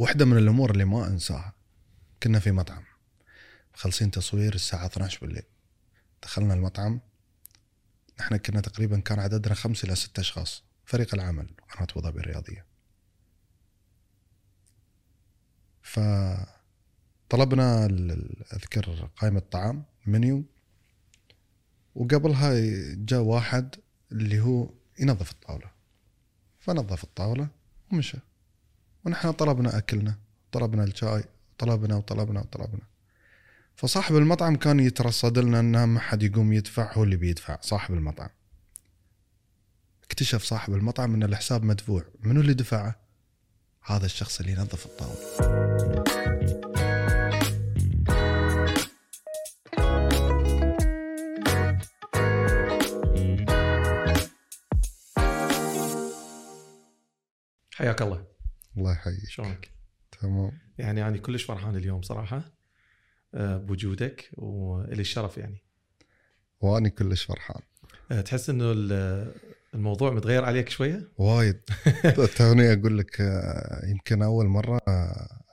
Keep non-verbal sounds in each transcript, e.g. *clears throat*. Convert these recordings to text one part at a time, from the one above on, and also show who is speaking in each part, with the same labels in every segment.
Speaker 1: واحدة من الأمور اللي ما أنساها. كنا في مطعم. خلصين تصوير الساعة 12 بالليل. دخلنا المطعم. إحنا كنا تقريبا كان عددنا خمس إلى ست أشخاص. فريق العمل قناة ابو ظبي الرياضيه فطلبنا أذكر قائمة طعام منيو. وقبلها جاء واحد اللي هو ينظف الطاولة. فنظف الطاولة ومشى. ونحن طلبنا أكلنا طلبنا الشاي طلبنا وطلبنا وطلبنا. فصاحب المطعم كان يترصد لنا ان ما حد يقوم يدفع هو اللي بيدفع صاحب المطعم. اكتشف صاحب المطعم إن الحساب مدفوع. منو اللي دفعه؟ هذا الشخص اللي ينظف الطاولة.
Speaker 2: حياك الله.
Speaker 1: الله يحييك.
Speaker 2: شلونك؟
Speaker 1: تمام.
Speaker 2: يعني أنا كلش فرحان اليوم صراحة آه، بوجودك ولي الشرف يعني.
Speaker 1: واني كلش فرحان.
Speaker 2: آه، تحس إنه ال- الموضوع متغير عليك شوية؟
Speaker 1: وايد. *laughs* توني أقول لك آه، يمكن أول مرة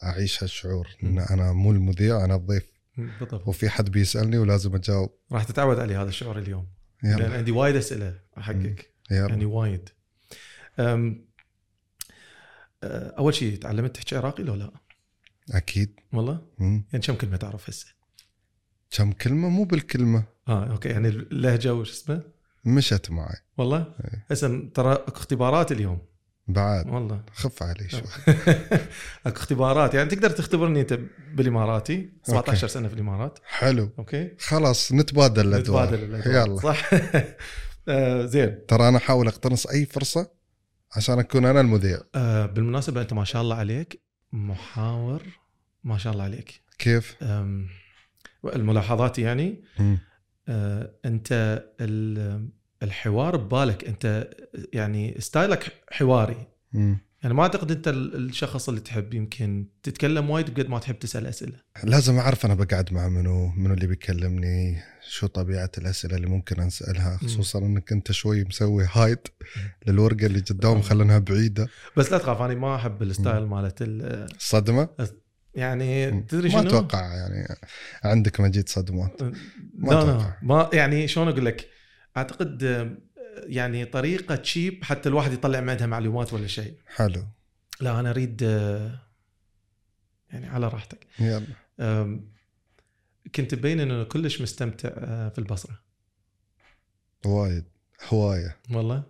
Speaker 1: أعيش هالشعور إن أنا مو المذيع أنا الضيف.
Speaker 2: بالضبط.
Speaker 1: وفي حد بيسألني ولازم أجاوب.
Speaker 2: راح تتعود على هذا الشعور اليوم. لأن
Speaker 1: يلا
Speaker 2: عندي وايد أسئلة حقك
Speaker 1: يلا.
Speaker 2: يعني وايد. أول شيء تعلمت تحكي عراقي لو لا؟
Speaker 1: أكيد.
Speaker 2: والله؟
Speaker 1: مم.
Speaker 2: يعني كم كلمة تعرف هسه؟
Speaker 1: كم كلمة؟ مو بالكلمة.
Speaker 2: آه okay. يعني اللهجه وش اسمه؟
Speaker 1: مشت معي.
Speaker 2: والله؟
Speaker 1: إيه.
Speaker 2: هسه ترى اكو اختبارات اليوم.
Speaker 1: بعد.
Speaker 2: والله.
Speaker 1: خف علي شوي.
Speaker 2: اكو *laughs* اختبارات. يعني تقدر تختبرني أنت بالإماراتي؟ 17 سنة في الإمارات.
Speaker 1: حلو.
Speaker 2: okay.
Speaker 1: خلاص نتبادل الأدوار.
Speaker 2: نتبادل الأدوار.
Speaker 1: يلا.
Speaker 2: صح. *laughs* آه زين.
Speaker 1: ترى أنا أحاول أقتنص أي فرصة عشان أكون أنا المذيع
Speaker 2: آه بالمناسبة أنت ما شاء الله عليك محاور ما شاء الله عليك
Speaker 1: كيف؟
Speaker 2: الملاحظات يعني. آه أنت ال- الحوار ببالك أنت يعني ستايلك حواري
Speaker 1: مم.
Speaker 2: يعني ما أعتقد أنت ال- الشخص اللي تحب يمكن تتكلم وايد بقد ما تحب تسأل أسئلة
Speaker 1: لازم أعرف أنا بقعد مع منو منو اللي بيكلمني شو طبيعة الأسئلة اللي ممكن اسالها خصوصا إنك أنت شوي مسوي hide للورقة اللي قدام
Speaker 2: مم.
Speaker 1: خلينها بعيدة
Speaker 2: بس لا تخاف أنا ما أحب ال style مالت ال-
Speaker 1: صدمة
Speaker 2: يعني. تدري
Speaker 1: ما
Speaker 2: شنو؟
Speaker 1: أتوقع يعني عندك مجيد صدمات ما
Speaker 2: لا. لا ما يعني شلون أقول لك؟ أعتقد آه، يعني طريقة cheap حتى الواحد يطلع منها معلومات ولا شيء.
Speaker 1: حلو.
Speaker 2: لا أنا أريد آه، يعني على راحتك.
Speaker 1: يلا.
Speaker 2: كنت مبين إنه كلش مستمتع آه، في البصرة.
Speaker 1: وايد. هواية.
Speaker 2: والله.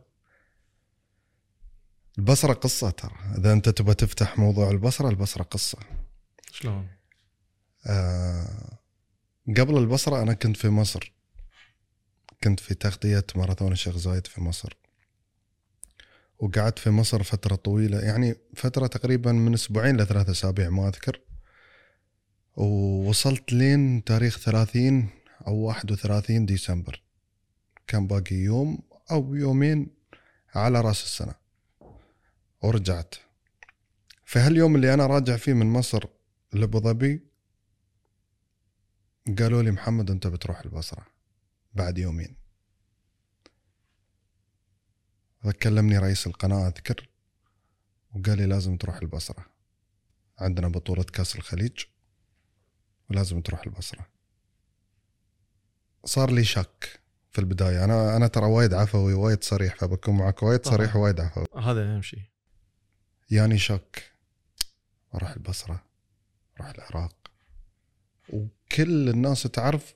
Speaker 1: البصرة قصة ترى. إذا أنت تبغى تفتح موضوع البصرة البصرة قصة.
Speaker 2: شلون؟
Speaker 1: آه قبل البصرة أنا كنت في مصر. كنت في تغطية ماراثون الشيخ زايد في مصر. وقعدت في مصر فترة طويلة يعني فترة تقريبا من أسبوعين لثلاثة أسابيع ما أذكر. ووصلت لين تاريخ 30 أو 31 ديسمبر. كان باقي يوم أو يومين على رأس السنة. ورجعت. في هاليوم اللي أنا راجع فيه من مصر لأبو ظبي قالوا لي محمد أنت بتروح البصرة. بعد يومين. فكلمني رئيس القناة أذكر وقال لي لازم تروح البصرة. عندنا بطولة كأس الخليج ولازم تروح البصرة. صار لي شك في البداية. أنا أنا ترى وايد عفوي وايد صريح فبكون معك وايد صريح
Speaker 2: طبعاً.
Speaker 1: وايد عفوي.
Speaker 2: هذا أهم شيء.
Speaker 1: ياني شك. أروح البصرة أروح العراق. وكل الناس تعرف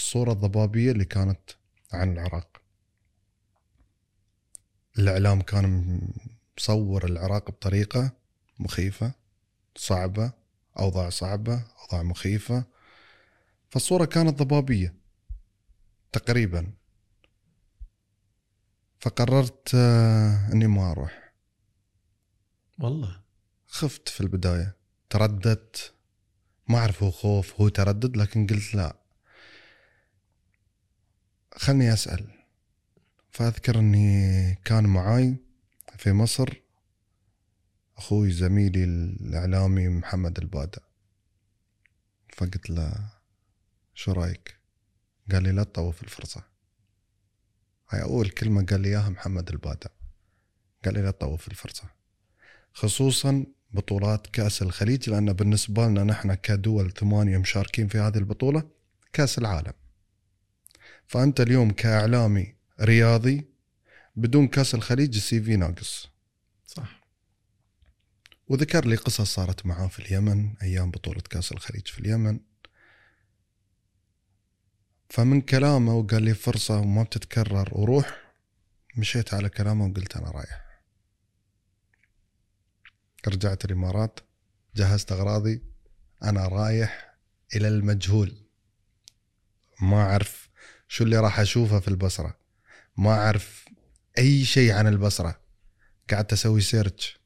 Speaker 1: الصورة الضبابية اللي كانت عن العراق. الإعلام كان مصور العراق بطريقة مخيفة صعبة أوضاع صعبة أوضاع مخيفة. فالصورة كانت ضبابية تقريبا. فقررت آه، إني ما أروح.
Speaker 2: والله.
Speaker 1: خفت في البداية. ترددت. ما أعرف هو خوف هو تردد لكن قلت لا. خلني أسأل. فأذكر أني كان معاي في مصر أخوي زميلي الإعلامي محمد البادع فقلت له شو رأيك؟ قال لي لا تطوف الفرصة. هاي أول كلمة قال لي إياها محمد البادع قال لي لا تطوف الفرصة. خصوصا بطولات كأس الخليج لأن بالنسبة لنا نحن كدول ثمانية مشاركين في هذه البطولة كأس العالم. فأنت اليوم كإعلامي رياضي بدون كأس الخليج السي في ناقص.
Speaker 2: صح.
Speaker 1: وذكر لي قصص صارت معاه في اليمن أيام بطولة كأس الخليج في اليمن. فمن كلامه وقال لي فرصة وما بتتكرر وروح مشيت على كلامه وقلت أنا رايح. رجعت الإمارات جهزت أغراضي أنا رايح إلى المجهول. ما أعرف شو اللي راح أشوفه في البصرة؟ ما أعرف أي شيء عن البصرة. قعدت أسوي سيرش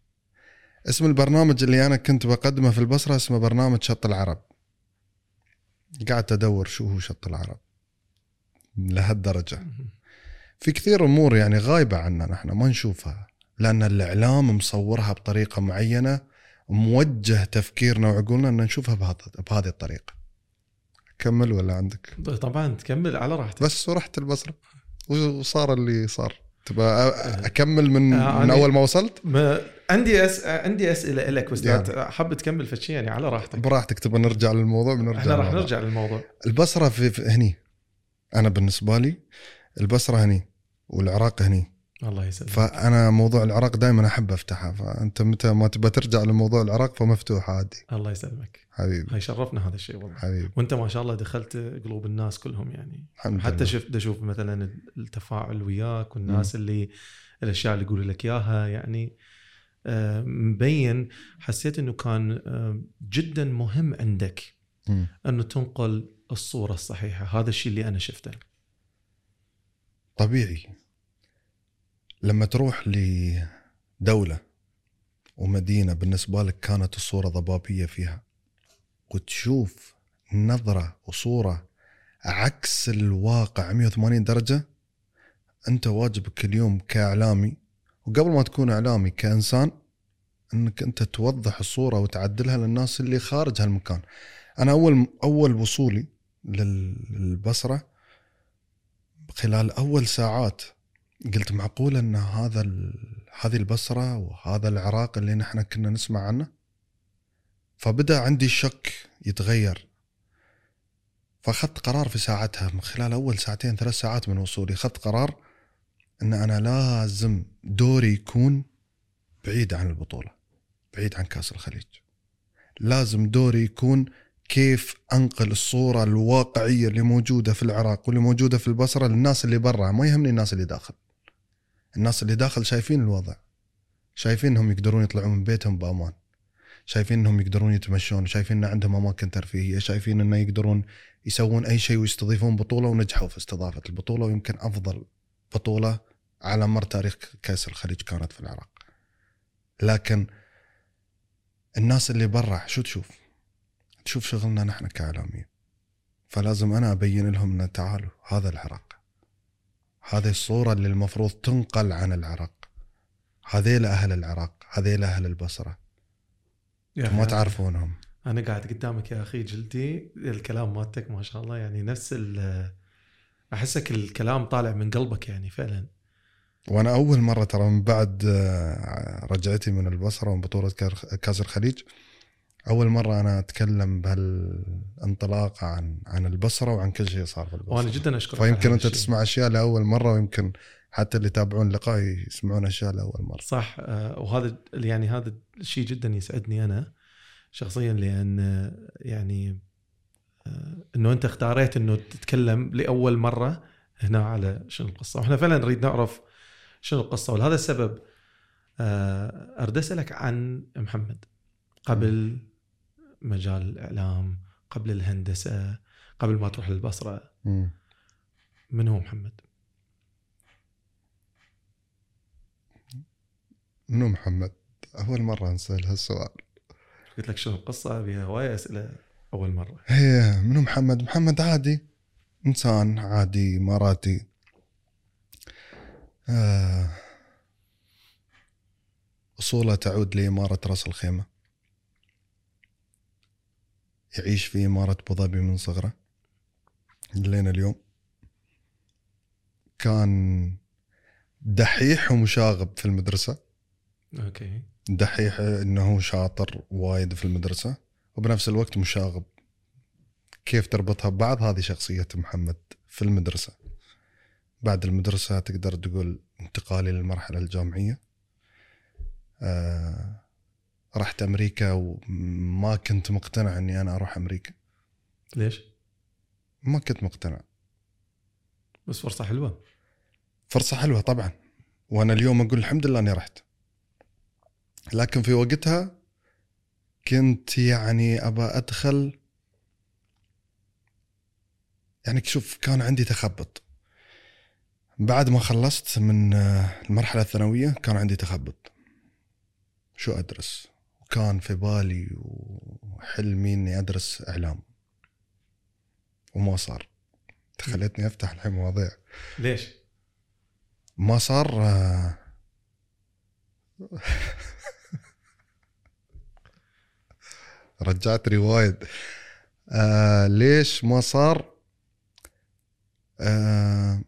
Speaker 1: اسم البرنامج اللي أنا كنت بقدمه في البصرة اسمه برنامج شط العرب. قعدت أدور شو هو شط العرب. لهالدرجة. في كثير أمور يعني غايبة عنا نحن ما نشوفها. لأن الإعلام مصورها بطريقة معينة موجه تفكيرنا وعقولنا إن نشوفها بهذه الطريقة. كمل ولا عندك؟
Speaker 2: طبعا تكمل على راحتك.
Speaker 1: بس ورحت البصرة. وصار اللي صار. تبى أ- أكمل من,
Speaker 2: آه،
Speaker 1: من
Speaker 2: أنا-
Speaker 1: أول ما وصلت؟
Speaker 2: ما عندي أس... عندي أسئلة لك بس
Speaker 1: يعني.
Speaker 2: حاب تكمل فشي يعني على راحتك.
Speaker 1: براحتك تبى نرجع للموضوع؟ بنرجع
Speaker 2: إحنا راح. نرجع للموضوع.
Speaker 1: البصرة في, في هني. أنا بالنسبة لي البصرة هني والعراق هني.
Speaker 2: الله يسلمك
Speaker 1: فأنا موضوع العراق دائما أحب أفتحه فأنت متى ما تبى ترجع لموضوع العراق فمفتوح عادي.
Speaker 2: الله يسلمك.
Speaker 1: حبيبي.
Speaker 2: هاي شرفنا هذا الشيء والله.
Speaker 1: حبيبي.
Speaker 2: وأنت ما شاء الله دخلت قلوب الناس كلهم يعني.
Speaker 1: الحمد
Speaker 2: حتى
Speaker 1: لله.
Speaker 2: شفت أشوف مثلا التفاعل وياك والناس اللي الأشياء اللي يقولوا لك إياها يعني. آه، مبين حسيت إنه كان آه، جدا مهم عندك
Speaker 1: مم.
Speaker 2: إنه تنقل الصورة الصحيحة. هذا الشيء اللي أنا شفته.
Speaker 1: طبيعي. لما تروح لدولة ومدينة بالنسبة لك كانت الصورة ضبابية فيها وتشوف نظرة وصورة عكس الواقع 180 درجة أنت واجبك اليوم كإعلامي وقبل ما تكون إعلامي كإنسان أنك أنت توضح الصورة وتعدلها للناس اللي خارج هالمكان. أنا أول أول وصولي لل- للبصرة خلال أول ساعات قلت معقول أن هذا هذه البصرة وهذا العراق اللي نحن كنا نسمع عنه؟ فبدأ عندي الشك يتغير. فأخذت قرار في ساعتها من خلال أول ساعتين ثلاث ساعات من وصولي أخذت قرار أن أنا لازم دوري يكون بعيد عن البطولة بعيد عن كأس الخليج. لازم دوري يكون كيف أنقل الصورة الواقعية اللي موجودة في العراق واللي موجودة في البصرة للناس اللي برا ما يهمني الناس اللي داخل. الناس اللي داخل شايفين الوضع شايفين انهم يقدرون يطلعون من بيتهم بأمان شايفين انهم يقدرون يتمشون شايفين إن عندهم اماكن ترفيهيه شايفين إنه يقدرون يسوون أي شيء ويستضيفون بطولة ونجحوا في استضافة البطولة ويمكن أفضل بطولة على مر تاريخ كأس الخليج كانت في العراق. لكن الناس اللي برا شو تشوف؟ تشوف شغلنا نحن كإعلاميين. فلازم أنا أبين لهم ان تعالوا هذا العراق. هذه الصورة اللي المفروض تنقل عن العراق. هذيل أهل العراق هذيل أهل البصرة.
Speaker 2: يا
Speaker 1: ما
Speaker 2: أخي
Speaker 1: تعرفونهم.
Speaker 2: أنا قاعد قدامك يا أخي جلدي. الكلام مالتك ما شاء الله يعني نفس ال أحسك الكلام طالع من قلبك يعني فعلا.
Speaker 1: وأنا أول مرة ترى من بعد آه، رجعتي من البصرة ومن بطولة كار- كاس الخليج. أول مرة أنا أتكلم بهالانطلاقة عن عن البصرة وعن كل شيء صار في البصره
Speaker 2: وأنا جدا أشكرك
Speaker 1: فيمكن
Speaker 2: أنت.
Speaker 1: تسمع أشياء لأول مرة ويمكن حتى اللي يتابعون اللقاء يسمعون أشياء لأول مرة.
Speaker 2: صح آه، وهذا يعني هذا الشيء جدا يسعدني أنا شخصيا لأن آه، يعني آه، إنه أنت اختاريت إنه تتكلم لأول مرة هنا على شنو القصة. وإحنا فعلا نريد نعرف شنو القصة. ولهذا السبب أريد أسألك عن محمد قبل مجال الإعلام قبل الهندسة قبل ما تروح
Speaker 1: للبصرة.
Speaker 2: من هو محمد؟
Speaker 1: منو محمد؟ أول مرة نسأل هالسؤال
Speaker 2: قلت لك شنو القصة بها هواية أسئلة أول مرة
Speaker 1: هي منو محمد؟ محمد عادي إنسان عادي اماراتي آه أصوله تعود لإمارة رأس الخيمة يعيش في إمارة أبو ظبي من صغره. لين اليوم كان دحيح ومشاغب في المدرسة.
Speaker 2: أوكي.
Speaker 1: دحيح إنه هو شاطر وايد في المدرسة وبنفس الوقت مشاغب. كيف تربطها؟ ببعض هذه شخصيه محمد في المدرسة. بعد المدرسة تقدر تقول انتقالي للمرحلة الجامعية. آه رحت أمريكا وما كنت مقتنع إني أنا أروح أمريكا.
Speaker 2: ليش؟
Speaker 1: ما كنت مقتنع.
Speaker 2: بس فرصة حلوة.
Speaker 1: فرصة حلوة طبعا. وأنا اليوم أقول الحمد لله إني رحت. لكن في وقتها كنت يعني أبى أدخل. يعني شوف كان عندي تخبط. بعد ما خلصت من المرحلة الثانوية كان عندي تخبط. شو أدرس؟ وكان في بالي وحلمي إني أدرس إعلام. وما صار. خليتني أفتح الحين مواضيع.
Speaker 2: ليش؟
Speaker 1: ما صار آه، *laughs* رجعت روايد آه ليش ما صار؟ آه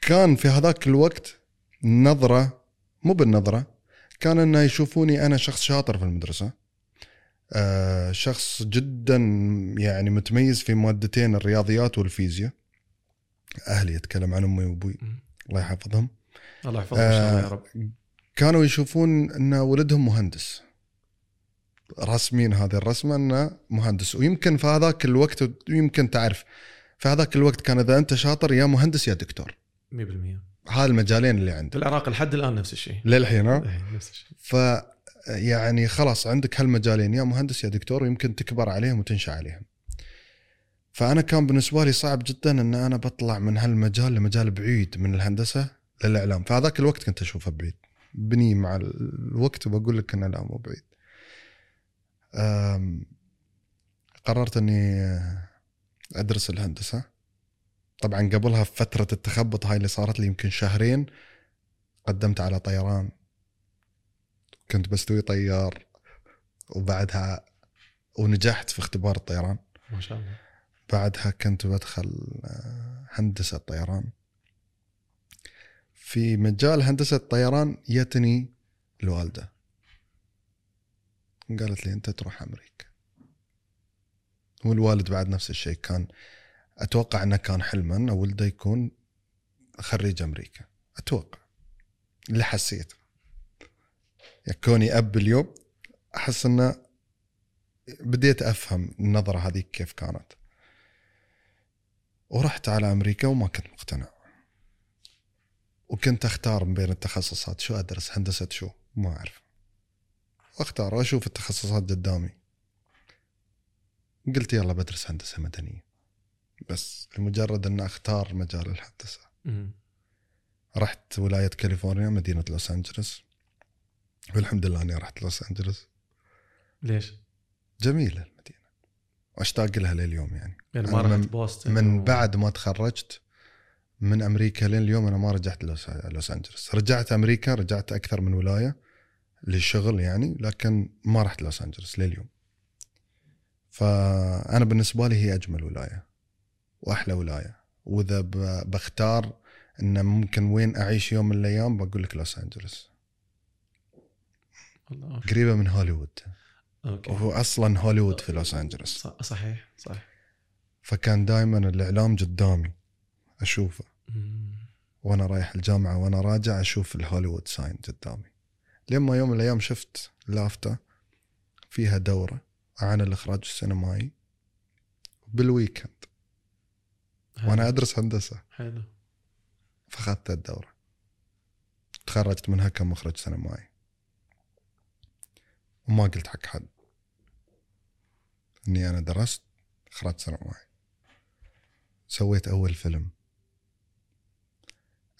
Speaker 1: كان في هذاك الوقت نظرة مو بالنظرة كان إنه يشوفوني أنا شخص شاطر في المدرسة. آه شخص جدا يعني متميز في مادتين الرياضيات والفيزياء. أهلي اتكلم عن أمي
Speaker 2: وأبوي.
Speaker 1: الله يحفظهم.
Speaker 2: الله يحفظك إن شاء الله يا
Speaker 1: آه،
Speaker 2: رب.
Speaker 1: كانوا يشوفون إن ولدهم مهندس. راسمين هذه الرسمة إنه مهندس. ويمكن في هذاك الوقت يمكن تعرف في هذاك الوقت كان إذا أنت شاطر يا مهندس يا دكتور.
Speaker 2: 100%
Speaker 1: هذا المجالين اللي عندك.
Speaker 2: في العراق لحد الآن نفس الشيء.
Speaker 1: للحين ها؟
Speaker 2: إيه، نفس الشيء.
Speaker 1: ف يعني خلاص عندك هالمجالين يا مهندس يا دكتور ويمكن تكبر عليهم وتنشأ عليهم. فأنا كان بالنسبة لي صعب جدا إن أنا بطلع من هالمجال لمجال بعيد من الهندسة للإعلام. فهذاك الوقت كنت أشوفه بعيد. بني مع الوقت وبقول لك انه لا مو بعيد. قررت إني أدرس الهندسة. طبعا قبلها في فتره التخبط هاي اللي صارت لي يمكن شهرين قدمت على طيران. كنت بستوي طيار وبعدها ونجحت في اختبار الطيران.
Speaker 2: ما شاء الله.
Speaker 1: بعدها كنت بدخل آه، هندسة طيران. في مجال هندسة الطيران يتني الوالدة قالت لي أنت تروح أمريكا. والوالد بعد نفس الشيء كان أتوقع أنه كان حلما أن ولده يكون خريج أمريكا. أتوقع. اللي حسيته. يعني كوني أب اليوم أحس أنه بديت أفهم النظرة هذه كيف كانت. ورحت على أمريكا وما كنت مقتنع. وكنت أختار من بين التخصصات شو أدرس هندسة شو؟ ما أعرف. وأختار واشوف التخصصات قدامي. قلت يلا بدرس هندسة مدنية. بس لمجرد أن أختار مجال
Speaker 2: الهندسة.
Speaker 1: رحت ولاية كاليفورنيا مدينة لوس أنجلوس. والحمد لله أني رحت لوس أنجلوس.
Speaker 2: ليش؟
Speaker 1: جميلة المدينة. واشتاق لها لليوم يعني.
Speaker 2: يعني ما رحت
Speaker 1: من-
Speaker 2: بوسطن
Speaker 1: من
Speaker 2: و-
Speaker 1: بعد ما تخرجت من أمريكا لين اليوم أنا ما رجعت لوس, لوس أنجلوس. رجعت أمريكا رجعت أكثر من ولاية للشغل يعني لكن ما رحت لوس أنجلوس لليوم. فأنا بالنسبة لي هي أجمل ولاية. وأحلى ولاية. وإذا بختار إن ممكن وين أعيش يوم من الأيام بقول لك لوس
Speaker 2: أنجلوس.
Speaker 1: قريبة من هوليوود.
Speaker 2: okay.
Speaker 1: وهو أصلا هوليوود في لوس
Speaker 2: أنجلوس. صحيح صح
Speaker 1: فكان دائما الإعلام قدامي
Speaker 2: أشوفه.
Speaker 1: وأنا رايح الجامعة وأنا راجع أشوف ال Hollywood sign قدامي. لما يوم من الأيام شفت لافتة فيها دورة عن الإخراج السينمائي بال weekend.
Speaker 2: حلو.
Speaker 1: وأنا أدرس هندسة.
Speaker 2: حلو.
Speaker 1: فاخذت الدورة. تخرجت منها كمخرج سينمائي وما قلت حق حد. إني أنا درست اخراج سينمائي سويت أول فيلم.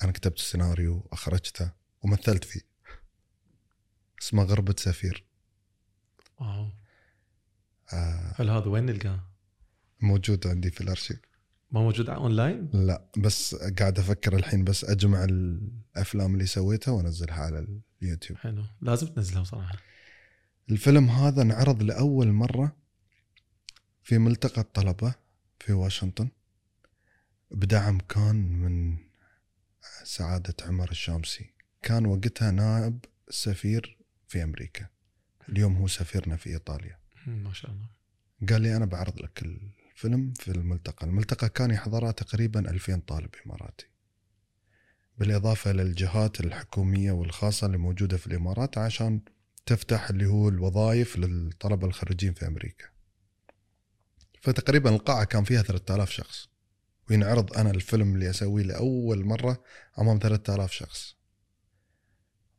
Speaker 1: أنا كتبت السيناريو واخرجته ومثلت فيه. اسمه غربة سفير.
Speaker 2: wow.
Speaker 1: آه.
Speaker 2: هل هذا وين نلقاه؟
Speaker 1: موجود عندي في الأرشيف.
Speaker 2: ما موجود اونلاين؟
Speaker 1: لا بس قاعد أفكر الحين بس أجمع الأفلام اللي سويتها وأنزلها على اليوتيوب.
Speaker 2: حلو. لازم تنزله صراحة.
Speaker 1: الفيلم هذا انعرض لأول مرة في ملتقى الطلبة في واشنطن بدعم كان من سعادة عمر الشامسي. كان وقتها نائب سفير في أمريكا. اليوم هو سفيرنا في
Speaker 2: إيطاليا. ما شاء الله.
Speaker 1: قال لي أنا بعرض لك الفيلم في الملتقى. الملتقى كان يحضرها تقريبا 2000 طالب إماراتي. بالإضافة للجهات الحكومية والخاصة اللي موجودة في الإمارات عشان تفتح اللي هو الوظائف للطلبة الخريجين في أمريكا. فتقريبا القاعة كان فيها 3000 شخص. وينعرض أنا الفيلم اللي أسويه لأول مرة أمام 3000 شخص.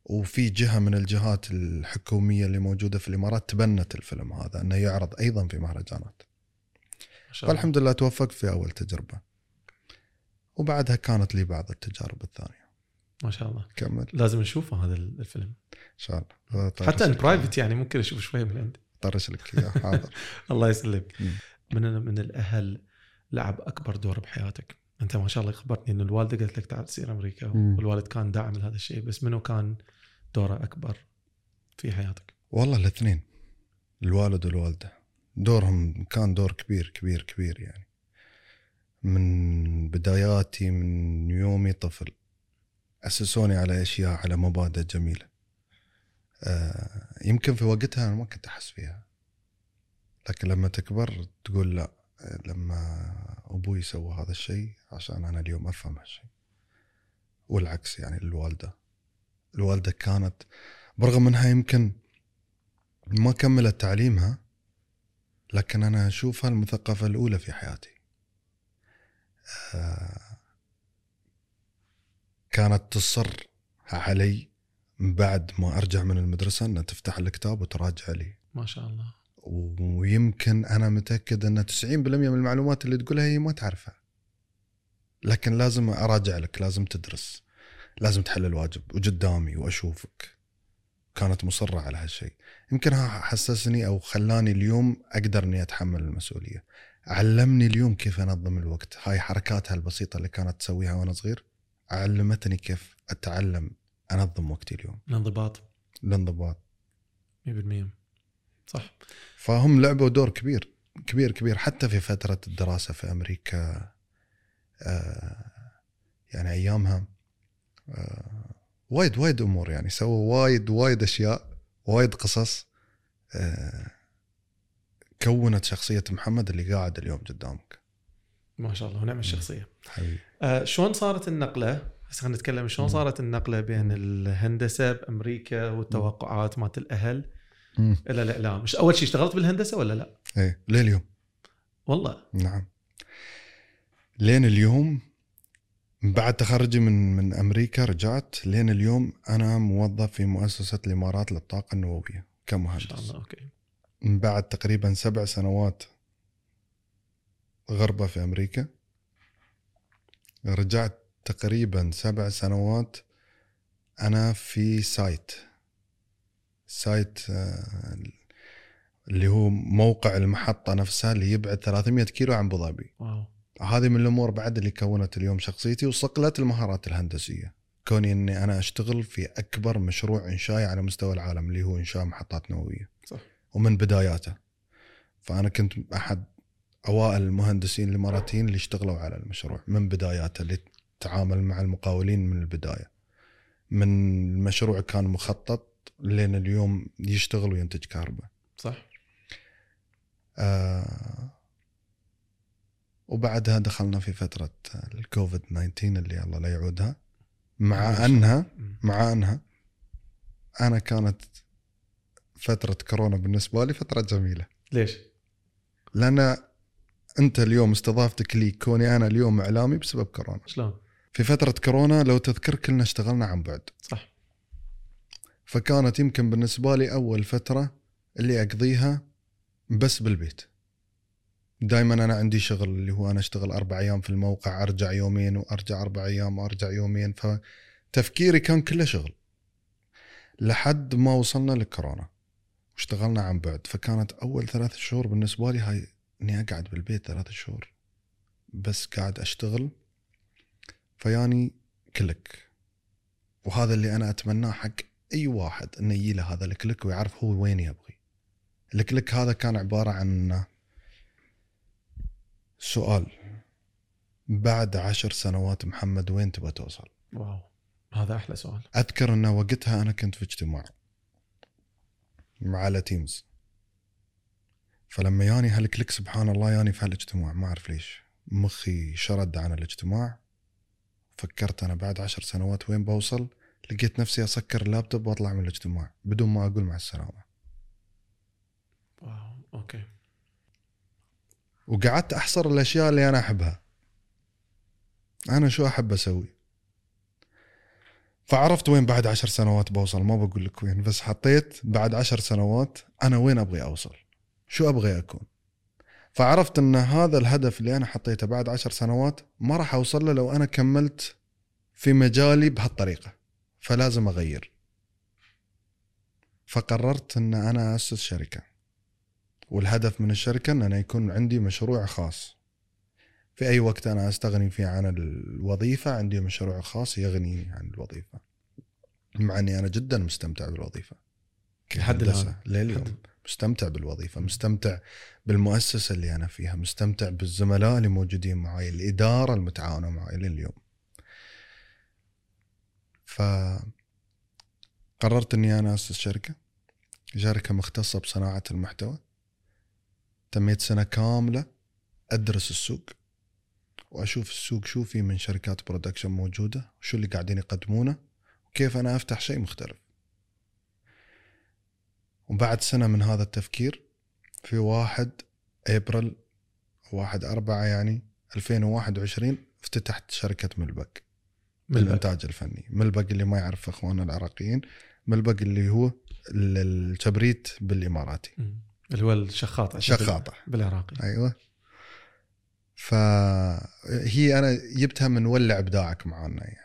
Speaker 1: وفي جهة من الجهات الحكومية اللي موجودة في الإمارات تبنت الفيلم هذا إنه يعرض أيضا في مهرجانات. فالحمد لله توفقت في أول تجربة. وبعدها كانت لي بعض التجارب الثانية.
Speaker 2: ما شاء الله.
Speaker 1: كمل.
Speaker 2: لازم نشوفه هذا الفيلم.
Speaker 1: إن شاء الله.
Speaker 2: حتى إن
Speaker 1: لك
Speaker 2: برايفت يعني ممكن أشوف شوي من عندي.
Speaker 1: طرش لك إياه. *laughs* حاضر.
Speaker 2: الله يسلمك. من من الأهل لعب أكبر دور بحياتك. أنت ما شاء الله خبرتني ان الوالدة قالت لك تعال تصير
Speaker 1: أمريكا.
Speaker 2: والوالد كان داعم لهذا الشيء. بس منو كان دوره أكبر في حياتك؟
Speaker 1: والله الاثنين. الوالد والوالدة. دورهم كان دور كبير كبير كبير يعني. من بداياتي من يومي طفل. أسسوني على أشياء على مبادئ جميلة. آه يمكن في وقتها أنا ما كنت أحس فيها. لكن لما تكبر تقول لا لما أبوي سوى هذا الشيء عشان أنا اليوم أفهم هالشيء. والعكس يعني الوالده الوالدة كانت برغم إنها يمكن ما كملت تعليمها لكن أنا اشوفها المثقفه الأولى في حياتي. آه، كانت تصر علي بعد ما أرجع من المدرسة ان تفتح الكتاب وتراجع لي.
Speaker 2: ما شاء الله.
Speaker 1: ويمكن أنا متأكد إن 90% من المعلومات اللي تقولها هي ما تعرفها. لكن لازم أراجع لك لازم تدرس لازم تحل الواجب وقدامي وأشوفك. كانت مصرة على هالشيء. يمكن حسسني أو خلاني اليوم أقدر إني أتحمل المسؤولية. علمني اليوم كيف أنظم الوقت. هاي حركاتها البسيطه اللي كانت تسويها وأنا صغير علمتني كيف أتعلم أنظم وقتي اليوم.
Speaker 2: الانضباط.
Speaker 1: الانضباط.
Speaker 2: 100% صح.
Speaker 1: فهم لعبوا دور كبير كبير كبير. حتى في فترة الدراسة في أمريكا آه، يعني أيامها آه، وايد وايد أمور يعني. سووا وايد وايد أشياء وايد قصص آه، كونت شخصية محمد اللي قاعد اليوم قدامك.
Speaker 2: ما شاء الله ونعم الشخصيه
Speaker 1: حبيبي.
Speaker 2: آه شلون صارت النقلة؟ بس خلينا نتكلم شلون. صارت النقلة بين الهندسة بأمريكا والتوقعات مالت الأهل؟ إلى الاعلام مش أول شيء اشتغلت بالهندسة ولا لا؟
Speaker 1: إيه لليوم
Speaker 2: والله.
Speaker 1: نعم. لين اليوم بعد تخرجي من من أمريكا رجعت. لين اليوم أنا موظف في مؤسسة الإمارات للطاقة النووية
Speaker 2: ما
Speaker 1: كمهندس
Speaker 2: شاء الله أوكي.
Speaker 1: من بعد تقريبا سبع سنوات غربة في أمريكا. رجعت تقريبا سبع سنوات أنا في site. site آه، اللي هو موقع المحطة نفسها اللي يبعد 300 كيلو عن أبو ظبي.
Speaker 2: واو.
Speaker 1: هذه من الأمور بعد اللي كونت اليوم شخصيتي وصقلت المهارات الهندسية. كوني أني أنا أشتغل في أكبر مشروع إنشائي على مستوى العالم اللي هو إنشاء محطات نووية.
Speaker 2: صح.
Speaker 1: ومن بداياته. فأنا كنت أحد أوائل المهندسين الإماراتيين اللي اشتغلوا على المشروع. من بداياته اللي تعامل مع المقاولين من البداية. من المشروع كان مخطط لين اليوم يشتغل وينتج كهرباء.
Speaker 2: صح.
Speaker 1: آه وبعدها دخلنا في فترة الكوفيد 19 اللي الله لا يعودها. مع انها. مع أنها أنا كانت فترة كورونا بالنسبة لي فترة جميلة.
Speaker 2: ليش؟
Speaker 1: لأن أنت اليوم استضافتك لي كوني أنا اليوم إعلامي بسبب كورونا.
Speaker 2: شلون؟
Speaker 1: في فترة كورونا لو تذكر كلنا اشتغلنا عن بعد.
Speaker 2: صح.
Speaker 1: فكانت يمكن بالنسبة لي أول فترة اللي أقضيها بس بالبيت. دائما أنا عندي شغل اللي هو أنا أشتغل أربع أيام في الموقع أرجع يومين وأرجع أربع أيام وأرجع يومين. فتفكيري كان كله شغل. لحد ما وصلنا لكورونا واشتغلنا عن بعد. فكانت أول ثلاث شهور بالنسبة لي هاي إني أقعد بالبيت ثلاث شهور. بس قاعد أشتغل فياني click. وهذا اللي أنا أتمناه حق أي واحد إنه يجي له هذا ال click ويعرف هو وين يبغي. ال click هذا كان عبارة عن إنه سؤال. بعد عشر سنوات محمد وين تبغى توصل؟
Speaker 2: واو هذا أحلى سؤال.
Speaker 1: أذكر أن وقتها أنا كنت في اجتماع على Teams فلما ياني هال click سبحان الله ياني في هالاجتماع ما أعرف ليش. مخي شرد عن الاجتماع. فكرت أنا بعد عشر سنوات وين بوصل؟ لقيت نفسي أسكر اللابتوب وأطلع من الاجتماع بدون ما أقول مع السلامة.
Speaker 2: wow okay.
Speaker 1: وقعدت أحصر الأشياء اللي أنا أحبها. أنا شو أحب أسوي؟ فعرفت وين بعد عشر سنوات بوصل ما بقول لك وين بس حطيت بعد عشر سنوات أنا وين أبغي أوصل؟ شو أبغي أكون؟ فعرفت إن هذا الهدف اللي أنا حطيته بعد عشر سنوات ما راح أوصل له لو أنا كملت في مجالي بهالطريقة. فلازم أغير. فقررت إن أنا أسس شركة. والهدف من الشركة أن أنا يكون عندي مشروع خاص. في أي وقت أنا أستغني فيه عن الوظيفة عندي مشروع خاص يغنيني عن الوظيفة. مع أني أنا جدا مستمتع بالوظيفة.
Speaker 2: لحد الآن.
Speaker 1: لليوم. مستمتع بالوظيفة مستمتع بالمؤسسة اللي أنا فيها مستمتع بالزملاء اللي موجودين معي الإدارة المتعاونة معي لليوم. ف قررت إني أنا أسس شركة شركة مختصة بصناعة المحتوى. تميت سنة كاملة أدرس السوق وأشوف السوق شو في من شركات برودكشن موجودة وشو اللي قاعدين يقدمونه وكيف أنا أفتح شيء مختلف وبعد سنة من هذا التفكير في واحد ابريل واحد أربعة يعني 2021 افتتحت شركة ملبك
Speaker 2: ملبك.
Speaker 1: للإنتاج الفني ملبك اللي ما يعرف إخواننا العراقيين ملبك اللي هو ال- الكبريت بالإماراتي
Speaker 2: مم. اللي هو الشخاطة
Speaker 1: شخاطة.
Speaker 2: بالعراقي.
Speaker 1: أيوة. فهي أنا جبتها من ولع إبداعك معانا يعني.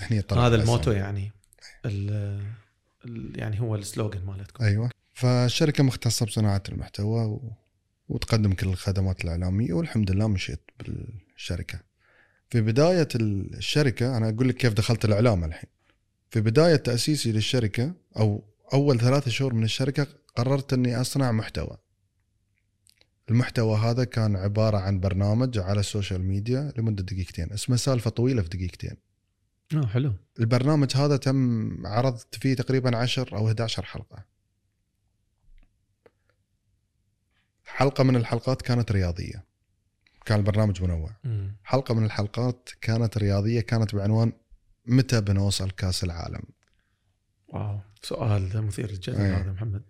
Speaker 1: هني طلع
Speaker 2: هذا. الموتو يعني ال ال- يعني هو السلوغن مالتكم.
Speaker 1: أيوه. فالشركة مختصة بصناعة المحتوى و... وتقدم كل الخدمات الإعلامية والحمد لله مشيت بالشركة. في بداية الشركة أنا أقول لك كيف دخلت الإعلام الحين. في بداية تأسيسي للشركة أو أول ثلاثة شهور من الشركة قررت أني أصنع محتوى. المحتوى هذا كان عبارة عن برنامج على السوشيال ميديا لمدة دقيقتين. اسمه سالفة طويلة في دقيقتين.
Speaker 2: آه حلو.
Speaker 1: البرنامج هذا تم عرضت فيه تقريبا 10 أو 11 حلقة. حلقة من الحلقات كانت رياضية. كان البرنامج منوع.
Speaker 2: مم.
Speaker 1: حلقة من الحلقات كانت رياضية كانت بعنوان متى بنوصل كأس العالم.
Speaker 2: واو سؤال مثير للجدل
Speaker 1: أيه.
Speaker 2: هذا محمد.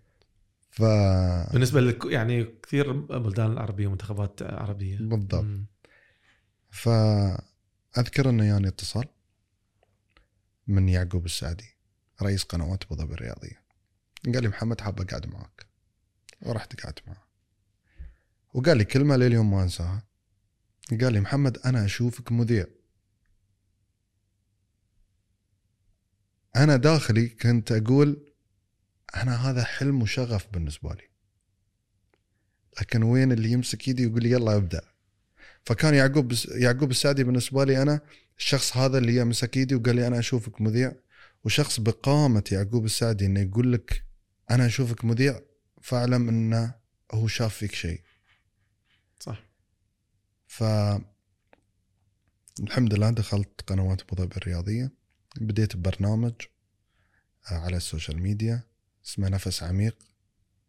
Speaker 1: ف
Speaker 2: بالنسبة لك يعني كثير بلدان العربية ومنتخبات عربية.
Speaker 1: بالضبط. فاذكر إنه يعني اتصال من يعقوب السعدي رئيس قنوات ابو ظبي الرياضيه قال لي محمد حاب أقعد معك ورحت قعدت معه وقال لي كلمة لليوم ما أنساها. قال لي محمد أنا أشوفك مذيع. أنا داخلي كنت أقول أنا هذا حلم وشغف بالنسبة لي. لكن وين اللي يمسك ايدي ويقول لي يلا أبدأ. فكان يعقوب يعقوب السعدي بالنسبة لي أنا الشخص هذا اللي يمسك ايدي وقال لي أنا أشوفك مذيع. وشخص بقامة يعقوب السعدي إنه يقول لك أنا أشوفك مذيع فاعلم إنه هو شاف فيك شيء.
Speaker 2: صح.
Speaker 1: ف الحمد لله دخلت قنوات ابو ظبي الرياضيه بديت ببرنامج آه، على ال social media. اسمه نفس عميق.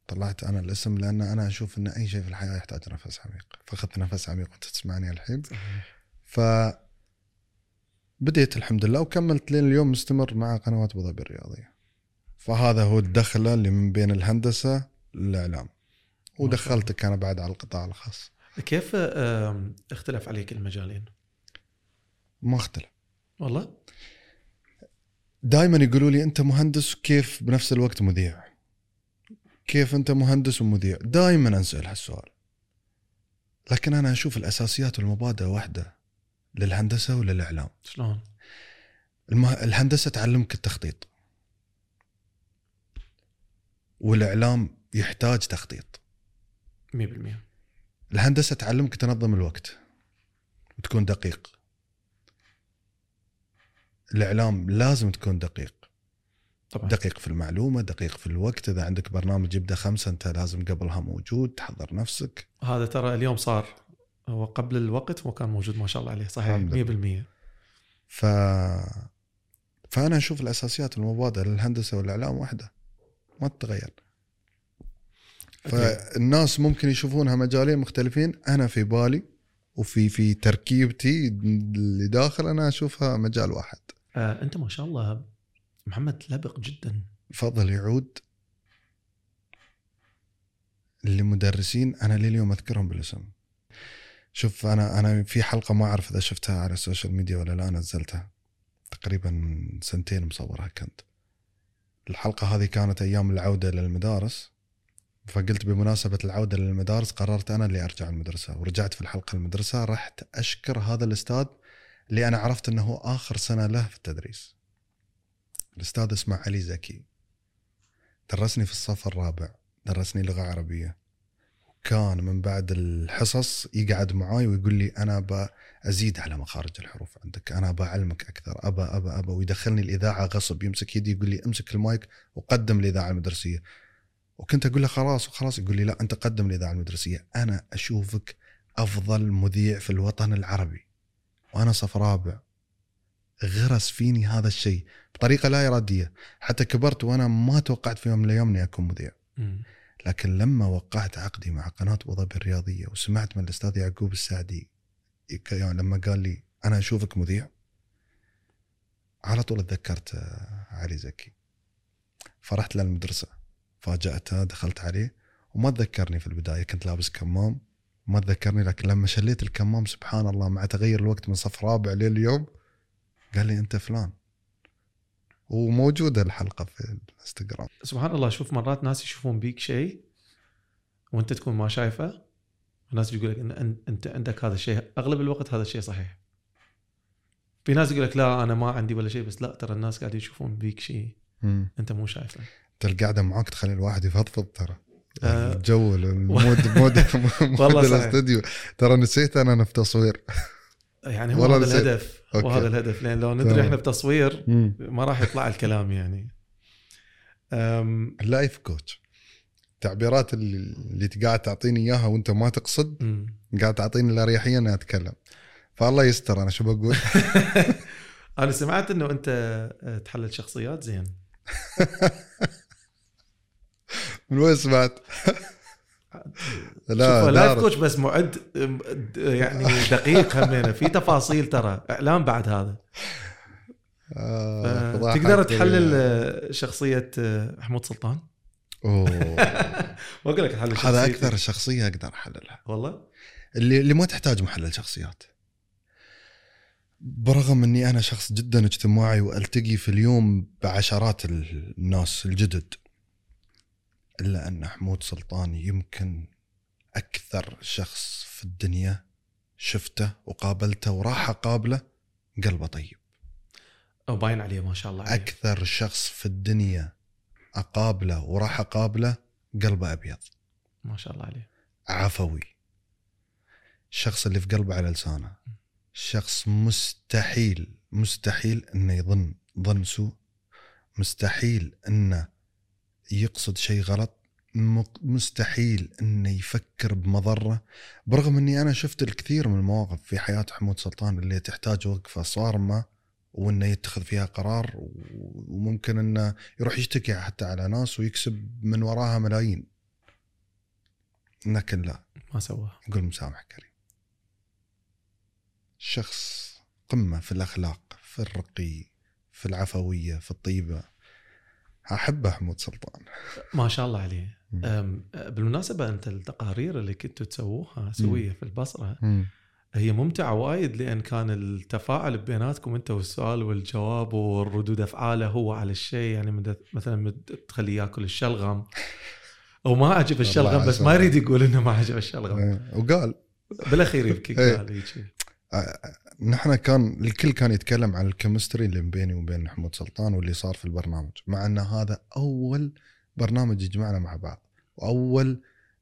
Speaker 1: طلعت أنا الاسم لأن أنا أشوف إن أي شيء في الحياة يحتاج نفس عميق. فاخذت نفس عميق وأنت تسمعني الحين. ف بديت الحمد لله وكملت لين اليوم مستمر مع قنوات ابو ظبي الرياضية. فهذا هو الدخلة اللي من بين الهندسة للإعلام. ودخلتك أنا بعد على القطاع الخاص.
Speaker 2: كيف اختلف عليك المجالين؟
Speaker 1: ما اختلف.
Speaker 2: والله؟
Speaker 1: دائما يقولوا لي أنت مهندس كيف بنفس الوقت مذيع؟ كيف أنت مهندس ومذيع؟ دائما أنسأل هالسؤال. لكن أنا أشوف الأساسيات والمبادئ واحدة للهندسة وللإعلام.
Speaker 2: شلون؟
Speaker 1: المه... الهندسة تعلمك التخطيط. والإعلام يحتاج تخطيط.
Speaker 2: 100%
Speaker 1: الهندسة تعلمك تنظم الوقت وتكون دقيق. الإعلام لازم تكون دقيق.
Speaker 2: طبعا.
Speaker 1: دقيق في المعلومة دقيق في الوقت. إذا عندك برنامج يبدأ خمسة أنت لازم قبلها موجود تحضر نفسك.
Speaker 2: هذا ترى اليوم صار هو قبل الوقت هو كان موجود ما شاء الله عليه صحيح
Speaker 1: الحمد
Speaker 2: 100%
Speaker 1: ف فأنا أشوف الأساسيات والمبادئ للهندسة والإعلام واحدة ما تتغير. فالناس ممكن يشوفونها مجالين مختلفين. أنا في بالي وفي في تركيبتي اللي داخل أنا أشوفها مجال واحد.
Speaker 2: آه أنت ما شاء الله محمد لبق جدا.
Speaker 1: فضل يعود لمدرسين أنا لليوم أذكرهم بالاسم. شوف أنا أنا في حلقة ما أعرف إذا شفتها على السوشيال ميديا ولا لا نزلتها تقريبا من سنتين مصورها كنت. الحلقة هذه كانت أيام العودة للمدارس. فقلت بمناسبة العودة للمدارس قررت أنا اللي أرجع المدرسة. ورجعت في الحلقة المدرسة رحت أشكر هذا الأستاذ اللي أنا عرفت أنه آخر سنة له في التدريس. الأستاذ اسمه علي زكي. درسني في الصف الرابع درسني لغة عربية. كان من بعد الحصص يقعد معاي ويقول لي أنا بأزيد على مخارج الحروف عندك. أنا بعلمك أكثر. أبا أبا أبا ويدخلني الإذاعة غصب. يمسك يدي يقول لي امسك المايك وقدم الإذاعة المدرسية. وكنت أقول له خلاص وخلاص يقول لي لا أنت قدم الاذاعه المدرسية. أنا أشوفك أفضل مذيع في الوطن العربي. وأنا صف رابع. غرس فيني هذا الشيء بطريقة لا إرادية. حتى كبرت وأنا ما توقعت في يوم من الأيام إني أكون مذيع. لكن لما وقعت عقدي مع قناة ابو ظبي الرياضيه وسمعت من الأستاذ يعقوب السعدي يعني لما قال لي أنا أشوفك مذيع على طول تذكرت علي زكي. فرحت للمدرسه فاجأته دخلت عليه وما تذكرني في البداية كنت لابس كمام ما تذكرني لكن لما شليت الكمام سبحان الله مع تغير الوقت من صف رابع لليوم قال لي أنت فلان. وموجودة الحلقة في الإنستغرام.
Speaker 2: سبحان الله شوف مرات ناس يشوفون بيك شيء وأنت تكون ما شايفه وناس يقول لك إن أنت عندك هذا الشيء أغلب الوقت هذا الشيء صحيح. في ناس يقول لك لا أنا ما عندي ولا شيء بس لا ترى الناس قاعدين يشوفون بيك شيء أنت مو شايفه.
Speaker 1: القعده معاك تخلي الواحد يفضفض ترى. آه. الجو *laughs* المود مود مود الاستوديو. ترى نسيت أنا أنا في تصوير.
Speaker 2: يعني هو هذا الهدف. okay. وهذا الهدف. لأن لو ندري إحنا بتصوير ما راح يطلع الكلام يعني.
Speaker 1: ال life coach التعبيرات اللي, اللي قاعد تعطيني إياها وأنت ما تقصد قاعد تعطيني الاريحيه اني أتكلم. فالله يستر أنا شو بقول؟ *laughs*
Speaker 2: أنا سمعت إنه أنت تحلل شخصيات زين. *laughs*
Speaker 1: من وين سمعت؟ *laughs*
Speaker 2: لا لايف كوتش بس معد يعني دقيق همينة. في تفاصيل ترى اعلام بعد هذا. آه تقدر تحلل شخصية محمود سلطان؟
Speaker 1: أوه. *laughs*
Speaker 2: واقول لك
Speaker 1: أحلل هذا أكثر شخصية أقدر أحللها.
Speaker 2: والله؟
Speaker 1: اللي اللي ما تحتاج محلل شخصيات. برغم إني أنا شخص جدا اجتماعي وألتقي في اليوم بعشرات الناس الجدد. إلا أن حمود سلطان يمكن أكثر شخص في الدنيا شفته وقابلته وراح أقابله قلبه طيب.
Speaker 2: أو باين عليه ما شاء الله عليه.
Speaker 1: أكثر شخص في الدنيا أقابله وراح أقابله قلبه أبيض.
Speaker 2: ما شاء الله عليه.
Speaker 1: عفوي. الشخص اللي في قلبه على لسانه. شخص مستحيل مستحيل إنه يظن ظن سوء. مستحيل إنه يقصد شيء غلط مستحيل إنه يفكر بمضرة. برغم إني أنا شفت الكثير من المواقف في حياة حمود سلطان اللي تحتاج وقفة صارمه وإنه يتخذ فيها قرار وممكن إنه يروح يشتكي حتى على ناس ويكسب من وراها ملايين. لكن لا.
Speaker 2: ما سواها
Speaker 1: يقول مسامح كريم. شخص قمة في الأخلاق في الرقي في العفوية في الطيبة. احب حمود سلطان.
Speaker 2: ما شاء الله عليه. بالمناسبة أنت التقارير اللي كنتوا تسووها سوية في البصرة هي ممتعة وايد لأن كان التفاعل بيناتكم أنت والسؤال والجواب والردود أفعاله هو على الشيء يعني مثلا تخليه ياكل الشلغم. وما عجب الشلغم بس ما يريد يقول إنه ما عجب الشلغم.
Speaker 1: إيه، وقال.
Speaker 2: بالأخير يبكي إيه. قال
Speaker 1: نحن كان الكل كان يتكلم عن الكيمستري اللي بيني وبين محمود سلطان واللي صار في البرنامج مع أن هذا أول برنامج يجمعنا مع بعض وأول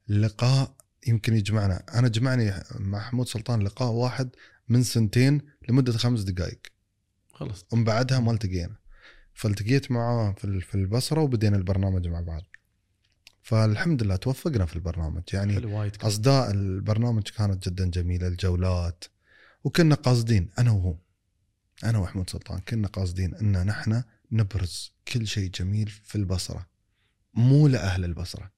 Speaker 1: لقاء يمكن يجمعنا. أنا جمعني مع محمود سلطان لقاء واحد من سنتين لمدة خمس دقائق.
Speaker 2: خلص
Speaker 1: ومن بعدها ما التقينا. فالتقيت معاه في البصرة وبدينا البرنامج مع بعض. فالحمد لله توفقنا في البرنامج. يعني أصداء البرنامج كانت جدا جميلة الجولات وكنا قاصدين أنا وهو. أنا وحمود سلطان كنا قاصدين إن نحن نبرز كل شيء جميل في البصرة. مو لأهل البصرة.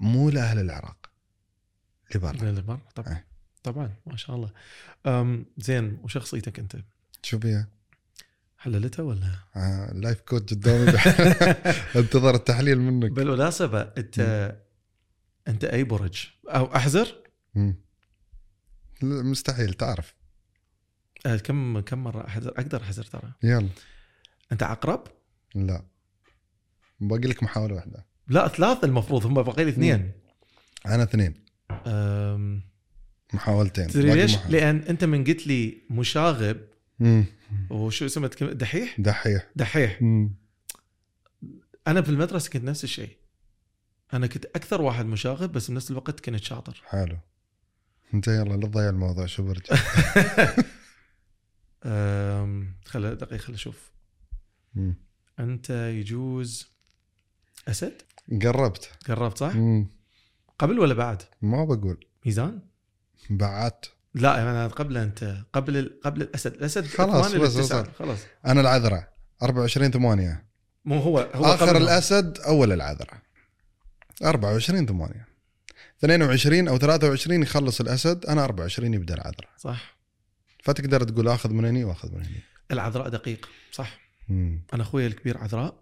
Speaker 1: مو لأهل العراق. اللي برا
Speaker 2: اللي برا طبعا
Speaker 1: إيه.
Speaker 2: طبعا ما شاء الله. أم زين وشخصيتك أنت؟
Speaker 1: شو بيها؟
Speaker 2: حللتها ولا؟
Speaker 1: آه، ال life coach قدامي. *laughs* انتظر التحليل منك.
Speaker 2: بالمناسبة انت أنت أي برج؟ أو احزر
Speaker 1: مم. مستحيل تعرف.
Speaker 2: أه، كم كم مرة احزر أقدر احزر ترى؟
Speaker 1: يلا.
Speaker 2: أنت عقرب؟
Speaker 1: لا. باقي لك محاولة واحدة.
Speaker 2: لا ثلاث المفروض هم باقي لي اثنين
Speaker 1: أنا اثنين.
Speaker 2: أم،
Speaker 1: محاولتين.
Speaker 2: تدري ليش؟ لأن أنت من قلت لي مشاغب.
Speaker 1: مم.
Speaker 2: وشو اسمه؟ دحيح؟
Speaker 1: دحيح.
Speaker 2: دحيح.
Speaker 1: مم.
Speaker 2: أنا في المدرسة كنت نفس الشيء. أنا كنت أكثر واحد مشاغب بس بنفس الوقت كنت شاطر.
Speaker 1: حلو. انت يلا لا تضيع الموضوع شو برجع *laughs*
Speaker 2: خل دقيقه خل
Speaker 1: أشوف.
Speaker 2: أنت يجوز أسد
Speaker 1: قربت
Speaker 2: قربت صح؟
Speaker 1: مم.
Speaker 2: قبل ولا بعد؟
Speaker 1: ما بقول
Speaker 2: ميزان؟
Speaker 1: بعدت
Speaker 2: لا أنا قبل أنت قبل ال... قبل الأسد الأسد
Speaker 1: خلاص، بس. وصل.
Speaker 2: خلاص
Speaker 1: أنا العذراء 24 8
Speaker 2: مو هو هو
Speaker 1: آخر
Speaker 2: قبل
Speaker 1: الأسد أول العذراء 24 8 22 أو 23 يخلص الأسد أنا 24 يبدأ العذراء.
Speaker 2: صح.
Speaker 1: فتقدر تقول آخذ من هني وآخذ من هني.
Speaker 2: العذراء دقيق صح.
Speaker 1: مم.
Speaker 2: أنا أخوي الكبير عذراء.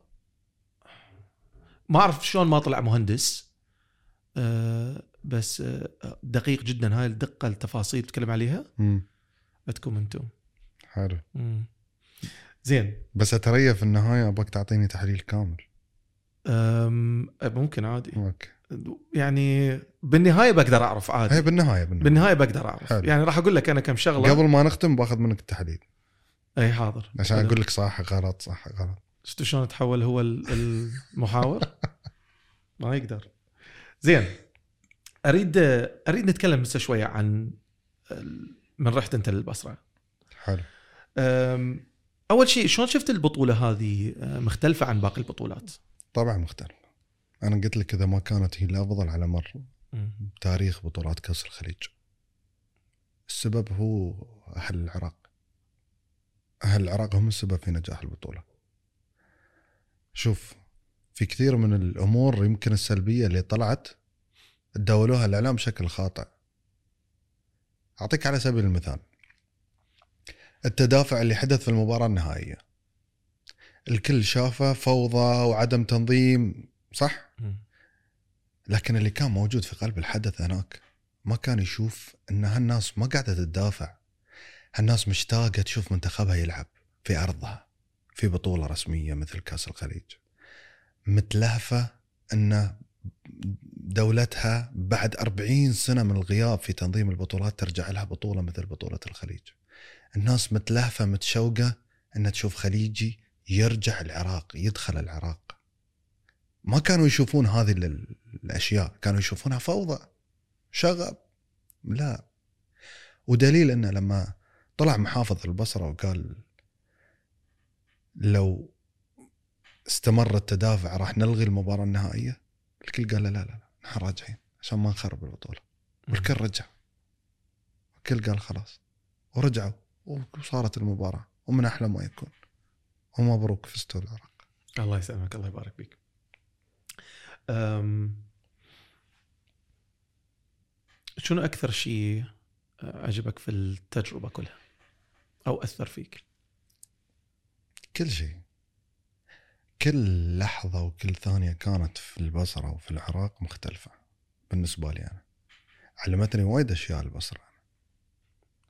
Speaker 2: ما أعرف شلون ما طلع مهندس. أه بس أه دقيق جدا. هاي الدقة التفاصيل تتكلم عليها. عندكم أنتم.
Speaker 1: حلو.
Speaker 2: مم. زين.
Speaker 1: بس اتريى في النهاية أبغاك تعطيني تحليل كامل.
Speaker 2: ممكن عادي.
Speaker 1: أوكي.
Speaker 2: يعني بالنهاية بقدر أعرف عادي
Speaker 1: هي بالنهاية بالنهاية
Speaker 2: بالنهاية بقدر أعرف
Speaker 1: حلو.
Speaker 2: يعني راح أقول لك أنا كم شغلة
Speaker 1: قبل ما نختم بأخذ منك التحليل
Speaker 2: إي حاضر
Speaker 1: عشان
Speaker 2: حلو.
Speaker 1: أقول لك صح غلط صح غلط
Speaker 2: شفت شلون تحول هو ال- المحاور؟ *laughs* ما يقدر. زين أريد أريد نتكلم بس شوية عن من رحت أنت للبصرة.
Speaker 1: حلو
Speaker 2: أول شيء شلون شفت البطولة هذه أه، مختلفة عن باقي البطولات؟
Speaker 1: طبعا مختلف أنا قلت لك إذا ما كانت هي الافضل على مر. تاريخ بطولات كأس الخليج. السبب هو أهل العراق. أهل العراق هم السبب في نجاح البطولة. شوف في كثير من الأمور يمكن السلبية اللي طلعت تداولوها الإعلام بشكل خاطئ. أعطيك على سبيل المثال. التدافع اللي حدث في المباراة النهائية. الكل شافه فوضى وعدم تنظيم صح. لكن اللي كان موجود في قلب الحدث هناك ما كان يشوف إن هالناس ما قاعدة تدافع. هالناس مشتاقة تشوف منتخبها يلعب في أرضها في بطولة رسمية مثل كأس الخليج. متلهفة إن دولتها بعد أربعين سنة من الغياب في تنظيم البطولات ترجع لها بطولة مثل بطولة الخليج. الناس متلهفة متشوقة أن تشوف خليجي يرجع العراق يدخل العراق. ما كانوا يشوفون هذه ال- الأشياء. كانوا يشوفونها فوضى شغب. لا. ودليل إنه لما طلع محافظ البصرة وقال لو استمر التدافع راح نلغي المباراة النهائية الكل قال لا لا لا نحن راجعين عشان ما نخرب البطولة. والكل رجع. الكل قال خلاص. ورجعوا. وصارت المباراة. ومن أحلى ما يكون. ومبروك فزتوا العراق.
Speaker 2: الله يسلمك. الله يبارك فيك. شنو أكثر شيء عجبك في التجربة كلها؟ أو أثر فيك؟
Speaker 1: كل شيء كل لحظة وكل ثانية كانت في البصرة وفي العراق مختلفة بالنسبة لي أنا علمتني وايد أشياء البصرة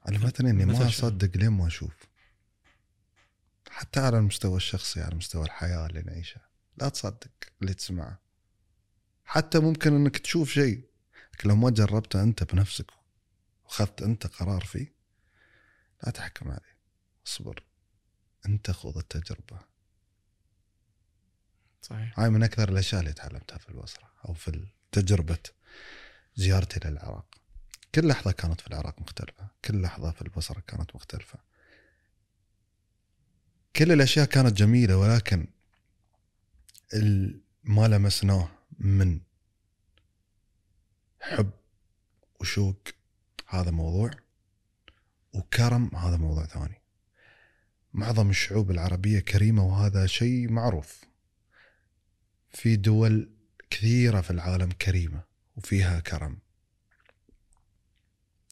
Speaker 1: علمتني إني
Speaker 2: مثل
Speaker 1: ما؟ أصدق لين ما أشوف حتى على المستوى الشخصي على مستوى الحياة اللي نعيشها لا تصدق اللي تسمعه حتى ممكن إنك تشوف شيء. لكن لو ما جربته أنت بنفسك وخذت أنت قرار فيه لا تحكم عليه. اصبر. أنت خذ التجربة.
Speaker 2: صحيح.
Speaker 1: هاي من أكثر الأشياء اللي تعلمتها في البصرة أو في تجربة زيارتي للعراق. كل لحظة كانت في العراق مختلفة. كل لحظة في البصرة كانت مختلفة. كل الأشياء كانت جميلة ولكن ال- ما لمسناه. من حب وشوق هذا موضوع وكرم هذا موضوع ثاني. معظم الشعوب العربية كريمة وهذا شيء معروف. في دول كثيرة في العالم كريمة وفيها كرم.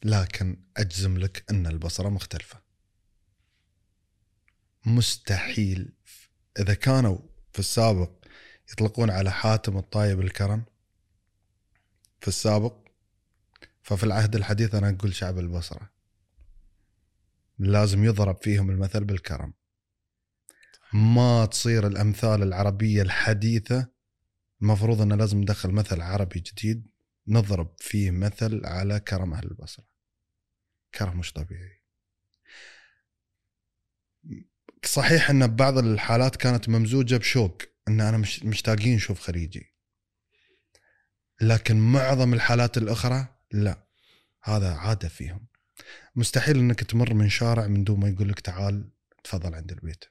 Speaker 1: لكن أجزم لك أن البصرة مختلفة. مستحيل. إذا كانوا في السابق يطلقون على حاتم الطايب الكرم في السابق. ففي العهد الحديث أنا أقول شعب البصرة لازم يضرب فيهم المثل بالكرم. ما تصير الأمثال العربية الحديثة المفروض انه لازم ندخل مثل عربي جديد نضرب فيه مثل على كرم أهل البصرة. كرم مش طبيعي. صحيح أن ببعض الحالات كانت ممزوجة بشوق إن أنا مش مشتاقين نشوف خليجي لكن معظم الحالات الأخرى لا. هذا عادة فيهم. مستحيل إنك تمر من شارع من دون ما يقول لك تعال تفضل عند البيت.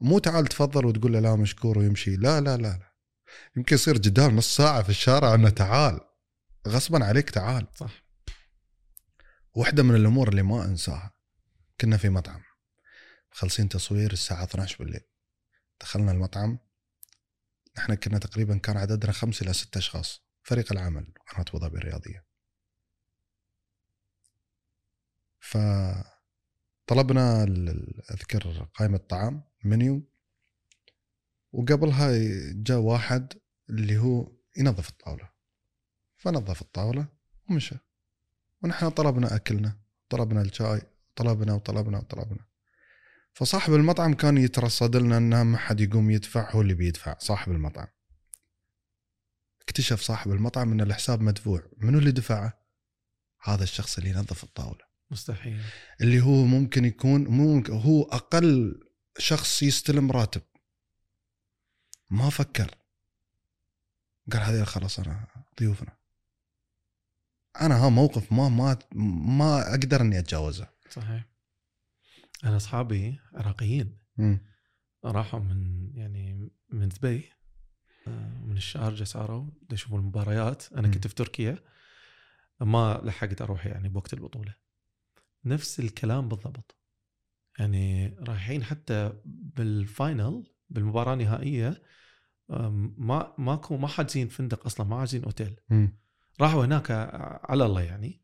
Speaker 1: مو تعال تفضل وتقول له لا مشكور ويمشي. لا لا لا لا. يمكن يصير جدال نص ساعة في الشارع إنه تعال. غصبا عليك تعال.
Speaker 2: صح.
Speaker 1: واحدة من الأمور اللي ما أنساها. كنا في مطعم. خلصين تصوير الساعة 12 بالليل. دخلنا المطعم. إحنا كنا تقريبا كان عددنا خمس إلى ست أشخاص فريق العمل قناة ابو ظبي الرياضيه فطلبنا أذكر قائمة طعام منيو. وقبلها جاء واحد اللي هو ينظف الطاولة. فنظف الطاولة ومشى. ونحن طلبنا أكلنا طلبنا الشاي طلبنا وطلبنا وطلبنا. فصاحب المطعم كان يترصد لنا ان ما حد يقوم يدفع هو اللي بيدفع صاحب المطعم. اكتشف صاحب المطعم إن الحساب مدفوع. منو اللي دفعه؟ هذا الشخص اللي ينظف الطاولة.
Speaker 2: مستحيل.
Speaker 1: اللي هو ممكن يكون ممكن هو أقل شخص يستلم راتب. ما فكر. قال هذه خلاص أنا ضيوفنا. أنا ها موقف ما ما ما أقدر إني أتجاوزه.
Speaker 2: صحيح. أنا أصحابي عراقيين. راحوا من يعني من دبي آه، من الشارجه صاروا يشوفوا المباريات
Speaker 1: أنا.
Speaker 2: كنت في تركيا ما لحقت أروح يعني بوقت البطولة نفس الكلام بالضبط يعني رايحين حتى بالفاينل بالمباراة النهائية ما ماكو ما حاجزين فندق أصلا ما حاجزين
Speaker 1: أوتيل.
Speaker 2: راحوا هناك على الله يعني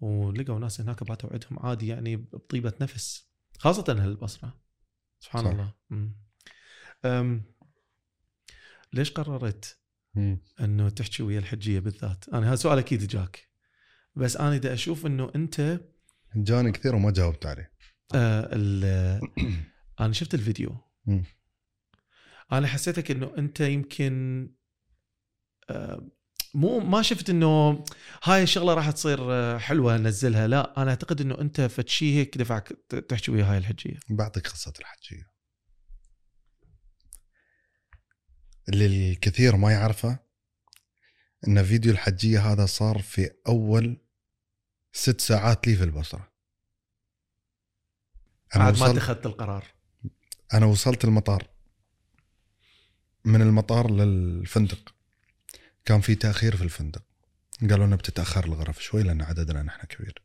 Speaker 2: ولقوا ناس هناك باتوا عندهم عادي يعني بطيبة نفس خاصة أهل البصره سبحان
Speaker 1: صح.
Speaker 2: الله. أم ليش قررت. إنه تحكي ويا الحجية بالذات؟ أنا هذا سؤال أكيد جاك بس أنا دا أشوف إنه أنت
Speaker 1: جاني كثير وما جاوبت عليه
Speaker 2: آه *clears throat* أنا شفت الفيديو
Speaker 1: مم.
Speaker 2: أنا حسيتك إنه أنت يمكن آه، مو ما شفت إنه هاي الشغلة راح تصير آه، حلوة نزلها لا أنا أعتقد إنه أنت فتشي هيك دفعك تحكي ويا هاي الحجية.
Speaker 1: بعطيك قصة الحجية. اللي الكثير ما يعرفه إن فيديو الحجية هذا صار في أول ست ساعات لي في البصرة. أنا
Speaker 2: بعد ما اتخذت القرار.
Speaker 1: أنا وصلت المطار. من المطار للفندق. كان في تأخير في الفندق. قالوا لنا بتتأخر الغرف شوي لأن عددنا نحن كبير.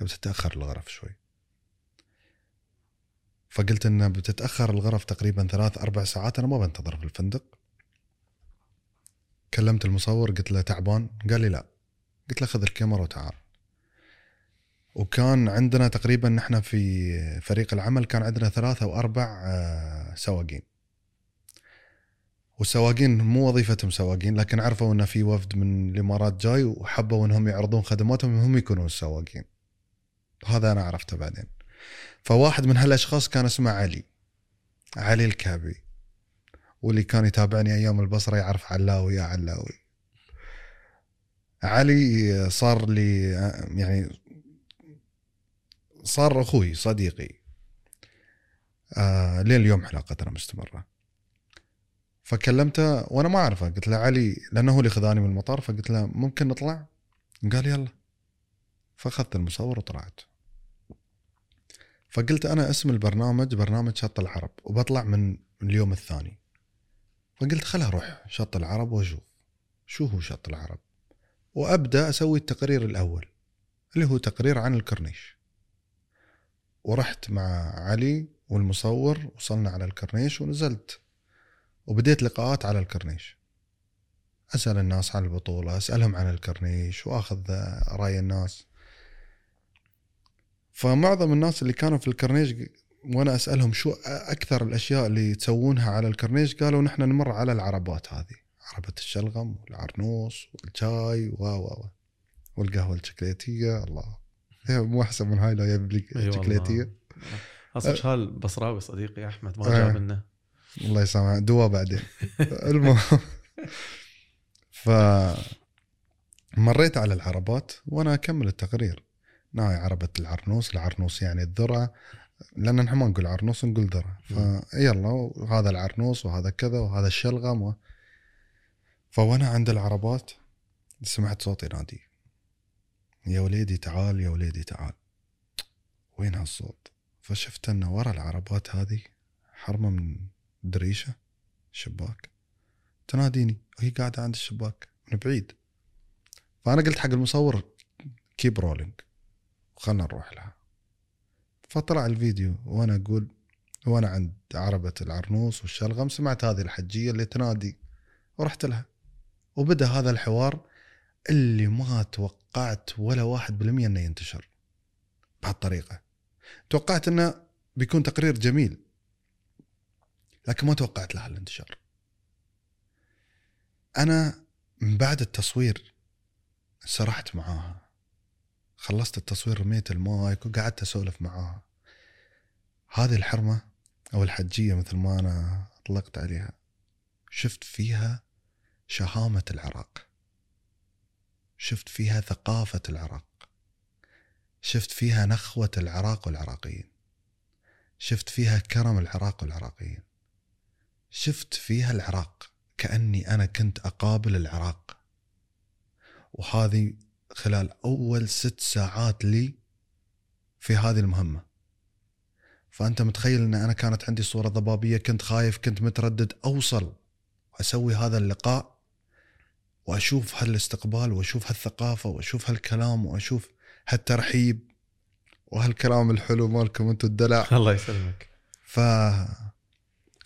Speaker 1: بتتأخر الغرف شوي. فقلت إنه بتتأخر الغرف تقريبا ثلاث أربع ساعات أنا ما بنتظر في الفندق. كلمت المصور قلت له تعبان؟ قال لي لا. قلت له خذ الكاميرا وتعال. وكان عندنا تقريبا نحن في فريق العمل كان عندنا ثلاثة أو أربع آه، سواقين. والسواقين مو وظيفتهم سواقين لكن عرفوا ان في وفد من الإمارات جاي وحبوا إنهم يعرضون خدماتهم هم يكونون السواقين. هذا أنا عرفته بعدين. فواحد من هالأشخاص كان اسمه علي علي الكعبي واللي كان يتابعني أيام البصرة يعرف علاوي يا علاوي. علي صار لي يعني صار أخوي صديقي. آه لين اليوم علاقتنا مستمرة. فكلمته وأنا ما أعرفه. قلت له علي لأنه هو اللي خذاني من المطار فقلت له ممكن نطلع؟ قال يلا. فأخذت المصور وطلعت. فقلت أنا اسم البرنامج برنامج شط العرب وبطلع من اليوم الثاني. فقلت خل أروح شط العرب وأشوف. شو هو شط العرب؟ وأبدأ أسوي التقرير الأول اللي هو تقرير عن الكورنيش. ورحت مع علي والمصور وصلنا على الكورنيش ونزلت. وبديت لقاءات على الكورنيش. أسأل الناس عن البطولة أسألهم عن الكرنيش وأخذ رأي الناس. فمعظم الناس اللي كانوا في الكرنيش وأنا أسألهم شو أكثر الأشياء اللي تسوونها على الكرنيش قالوا نحن نمر على العربات هذه. عربة الشلغم والعرنوس والشاي و و والقهوة الشوكولاتيه الله. هي مو أحسن من هاي لو شوكولاتيه
Speaker 2: والله. أصلا شال بصراوي صديقي أحمد ما
Speaker 1: آه.
Speaker 2: جاب لنا.
Speaker 1: الله يسامحه دوا بعدين. *laughs* المهم ف مريت على العربات وأنا أكمل التقرير. ناي عربة العرنوس. العرنوس يعني الذرة. لأن نحن ما نقول عرنوس نقول ذرة. فيلا وهذا العرنوس وهذا كذا وهذا الشلغم و... فوأنا عند العربات سمعت صوت ينادي. يا وليدي تعال يا وليدي تعال. وين هالصوت؟ فشفت انه ورا العربات هذه حرمة من دريشة شباك. تناديني وهي قاعدة عند الشباك من بعيد. فأنا قلت حق المصور keep rolling خلنا نروح لها. فطلع الفيديو وأنا أقول وأنا عند عربة العرنوس والشلغم سمعت هذه الحجية اللي تنادي. ورحت لها. وبدأ هذا الحوار اللي ما توقعت ولا واحد بالمية إنه ينتشر. بهالطريقة. توقعت إنه بيكون تقرير جميل. لكن ما توقعت له الانتشار. أنا من بعد التصوير سرحت معاها. خلصت التصوير رميت المايك وقعدت أسولف معاها. هذه الحرمة أو الحجية مثل ما أنا أطلقت عليها شفت فيها شهامة العراق. شفت فيها ثقافة العراق. شفت فيها نخوة العراق والعراقيين. شفت فيها كرم العراق والعراقيين. شفت فيها العراق كأني أنا كنت أقابل العراق. وهذه خلال أول ست ساعات لي في هذه المهمة. فأنت متخيل إن أنا كانت عندي صورة ضبابية كنت خايف كنت متردد أوصل وأسوي هذا اللقاء وأشوف هالاستقبال وأشوف هالثقافة وأشوف هالكلام وأشوف هالترحيب وهالكلام الحلو مالكم أنتم الدلع.
Speaker 2: الله يسلمك.
Speaker 1: ف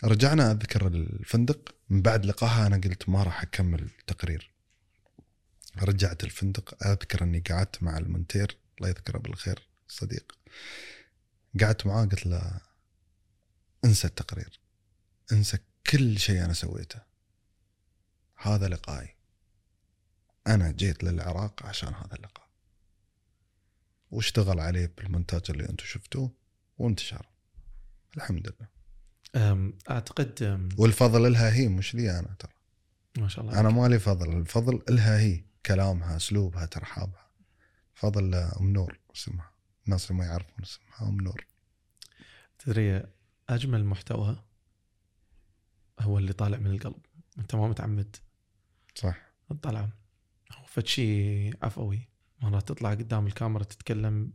Speaker 1: رجعنا أذكر الفندق. من بعد لقاها أنا قلت ما راح أكمل التقرير. رجعت الفندق أذكر أني قعدت مع المونتير. الله يذكره بالخير صديق. قعدت معاه قلت له انسى التقرير. انسى كل شيء أنا سويته. هذا لقائي. أنا جيت للعراق عشان هذا اللقاء. واشتغل عليه بالمونتاج اللي أنتم شفتوه وانتشر. الحمد لله.
Speaker 2: أعتقد
Speaker 1: والفضل لها هي مش لي أنا ترى.
Speaker 2: ما شاء الله
Speaker 1: أنا ما لي فضل الفضل لها هي كلامها أسلوبها ترحابها. فضل أم نور اسمها. الناس اللي ما يعرفون اسمها أم نور.
Speaker 2: تدري أجمل محتوى هو اللي طالع من القلب. أنت ما متعمد.
Speaker 1: صح.
Speaker 2: تطلع هو فد شيء عفوي. مرات تطلع قدام الكاميرا تتكلم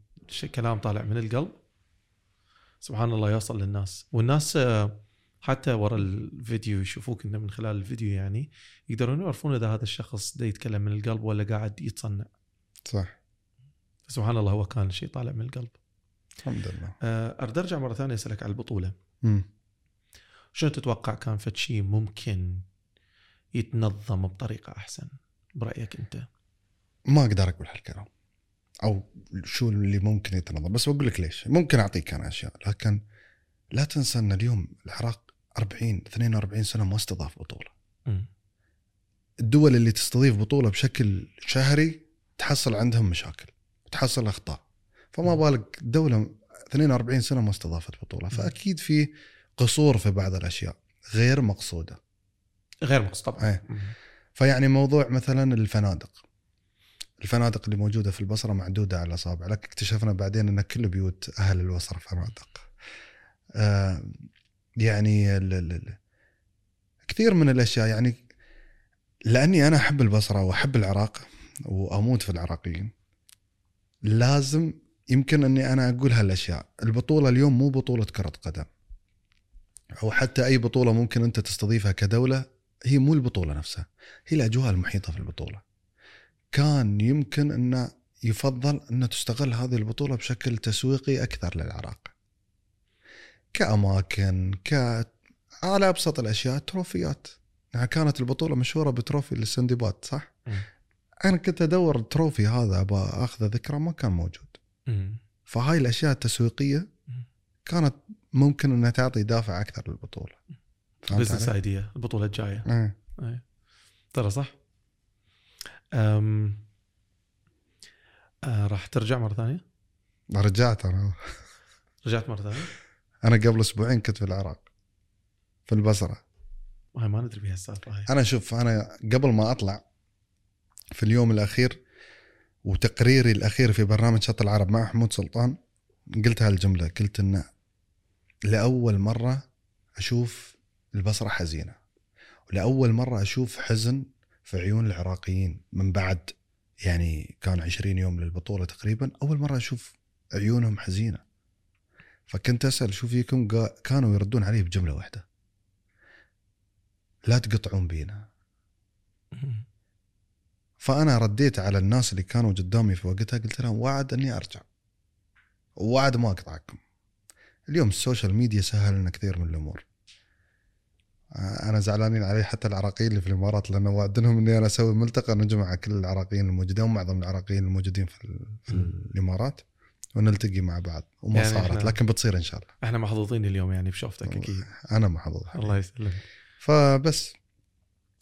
Speaker 2: كلام طالع من القلب. سبحان الله يوصل للناس. والناس آه، حتى ورا الفيديو يشوفوك انت من خلال الفيديو يعني يقدرون يعرفون إذا هذا الشخص دا يتكلم من القلب ولا قاعد يتصنع.
Speaker 1: صح.
Speaker 2: سبحان الله هو كان شيء طالع من القلب.
Speaker 1: الحمد لله.
Speaker 2: آه، أرد أرجع مرة ثانية أسألك على البطولة.
Speaker 1: مم.
Speaker 2: شنو تتوقع كان فد شيء ممكن يتنظم بطريقة أحسن؟ برأيك أنت؟
Speaker 1: ما أقدر أقول هالكلام. أو شو اللي ممكن يتنظم. بس بقول لك ليش. ممكن أعطيك أنا أشياء لكن لا تنسى أن اليوم العراق 40 42 سنة ما استضاف
Speaker 2: بطولة.
Speaker 1: الدول اللي تستضيف بطولة بشكل شهري تحصل عندهم مشاكل تحصل أخطاء. فما بالك دولة 42 سنة ما استضافت بطولة. فأكيد في قصور في بعض الأشياء غير مقصودة.
Speaker 2: غير مقصود طبعا.
Speaker 1: إيه. فيعني موضوع مثلا الفنادق. الفنادق اللي موجودة في البصرة معدودة على الأصابع لكن اكتشفنا بعدين إن كل بيوت أهل البصرة فنادق. آه يعني ال ال ال كثير من الأشياء يعني لأني أنا أحب البصرة وأحب العراق وأموت في العراقيين لازم يمكن إني أنا أقول هالأشياء. البطولة اليوم مو بطولة كرة قدم. أو حتى أي بطولة ممكن أنت تستضيفها كدولة هي مو البطولة نفسها هي الأجواء المحيطة في البطولة. كان يمكن انه يفضل انه تستغل هذه البطولة بشكل تسويقي أكثر للعراق كأماكن ك على أبسط الأشياء trophy ات يعني كانت البطولة مشهورة ب trophy للسندباد صح؟
Speaker 2: مم.
Speaker 1: أنا كنت أدور ال trophy هذا اخذه ذكرى ما كان موجود
Speaker 2: مم.
Speaker 1: فهاي الأشياء التسويقية
Speaker 2: مم.
Speaker 1: كانت ممكن أنها تعطي دافع أكثر
Speaker 2: للبطولة
Speaker 1: business
Speaker 2: idea البطولة الجاية
Speaker 1: إيه.
Speaker 2: ترى صح أم... آه راح ترجع مرة ثانية؟
Speaker 1: رجعت أنا.
Speaker 2: رجعت مرة ثانية؟
Speaker 1: أنا قبل أسبوعين كنت في العراق في البصرة.
Speaker 2: هاي ما ندري بها السالفة
Speaker 1: أنا شوف أنا قبل ما أطلع في اليوم الأخير وتقريري الأخير في برنامج شط العرب مع محمود سلطان قلت هالجملة قلت إن لأول مرة أشوف البصرة حزينة ولأول مرة أشوف حزن في عيون العراقيين من بعد يعني كان 20 يوم للبطولة تقريبا أول مرة أشوف عيونهم حزينة. فكنت أسأل شو فيكم؟ كانوا يردون علي بجملة واحدة. لا تقطعون بينا. فأنا رديت على الناس اللي كانوا قدامي في وقتها قلت لهم وعد أني أرجع. ووعد ما أقطعكم. اليوم ال social media سهل لنا كثير من الأمور. أنا زعلانين علي حتى العراقيين اللي في الإمارات لأن وعدنهم إني أنا أسوي ملتقى نجمع كل العراقيين الموجودين ومعظم العراقيين الموجودين في, في. الإمارات ونلتقي مع بعض وما
Speaker 2: يعني
Speaker 1: صارت لكن بتصير إن شاء الله.
Speaker 2: إحنا محظوظين اليوم يعني بشوفتك أكيد.
Speaker 1: أنا محظوظ
Speaker 2: الله يسلمك.
Speaker 1: فبس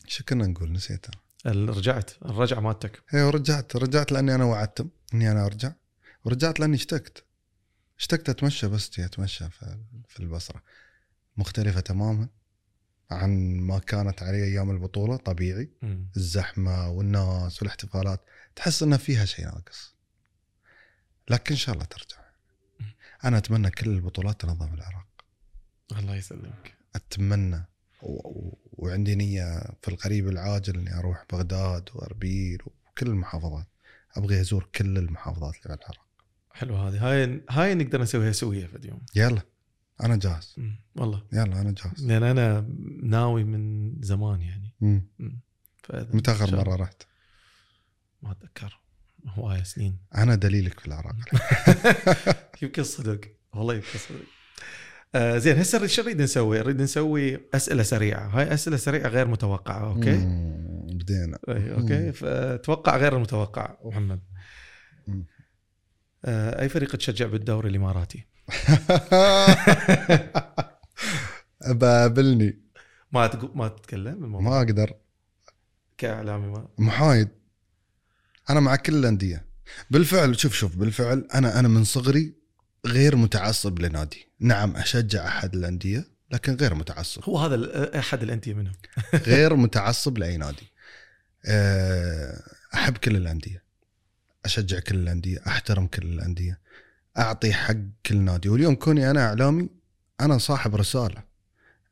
Speaker 1: شو كنا نقول؟ نسيته
Speaker 2: ال- رجعت الرجعة مالتك.
Speaker 1: إيه ورجعت رجعت لأني أنا وعدتهم إني أنا أرجع ورجعت لأني اشتقت. اشتقت أتمشى بس أتمشى في في البصرة. مختلفة تماما. عن ما كانت عليه أيام البطولة طبيعي.
Speaker 2: مم.
Speaker 1: الزحمة والناس والاحتفالات تحس ان فيها شيء ناقص. لكن إن شاء الله ترجع. أنا أتمنى كل البطولات تنظم العراق.
Speaker 2: الله يسلمك.
Speaker 1: أتمنى. و- و- وعندي نية في القريب العاجل إني أروح بغداد وأربيل وكل المحافظات. أبغي أزور كل المحافظات اللي في العراق.
Speaker 2: حلو هذه. هاي هاي نقدر نسويها سوية في اليوم.
Speaker 1: يلا. أنا جاهز.
Speaker 2: مم. والله.
Speaker 1: يلا أنا جاهز.
Speaker 2: لأن أنا ناوي من زمان يعني.
Speaker 1: متى
Speaker 2: آخر
Speaker 1: مرة رحت؟
Speaker 2: ما أتذكر. هواية سنين.
Speaker 1: أنا دليلك في العراق *laughs*
Speaker 2: يمكن صدق والله يمكن صدق آه زين هسه إيش نريد نسوي؟ نريد نسوي أسئلة سريعة، هاي أسئلة سريعة غير متوقعة
Speaker 1: okay؟ بدينا. okay.
Speaker 2: فتوقع غير المتوقع محمد. آه أي فريق تشجع بالدوري الإماراتي؟
Speaker 1: بابلني
Speaker 2: ما تقو... ما تتكلم الموضوع
Speaker 1: ما أقدر.
Speaker 2: كإعلامي ما.
Speaker 1: محايد. أنا مع كل الأندية. بالفعل شوف شوف بالفعل أنا أنا من صغري غير متعصب لنادي. نعم أشجع أحد الأندية لكن غير متعصب.
Speaker 2: هو هذا أحد الأندية منهم. *laughs*
Speaker 1: غير متعصب لأي نادي. أحب كل الأندية. أشجع كل الأندية أحترم كل الأندية. أعطي حق كل نادي واليوم كوني أنا إعلامي أنا صاحب رسالة.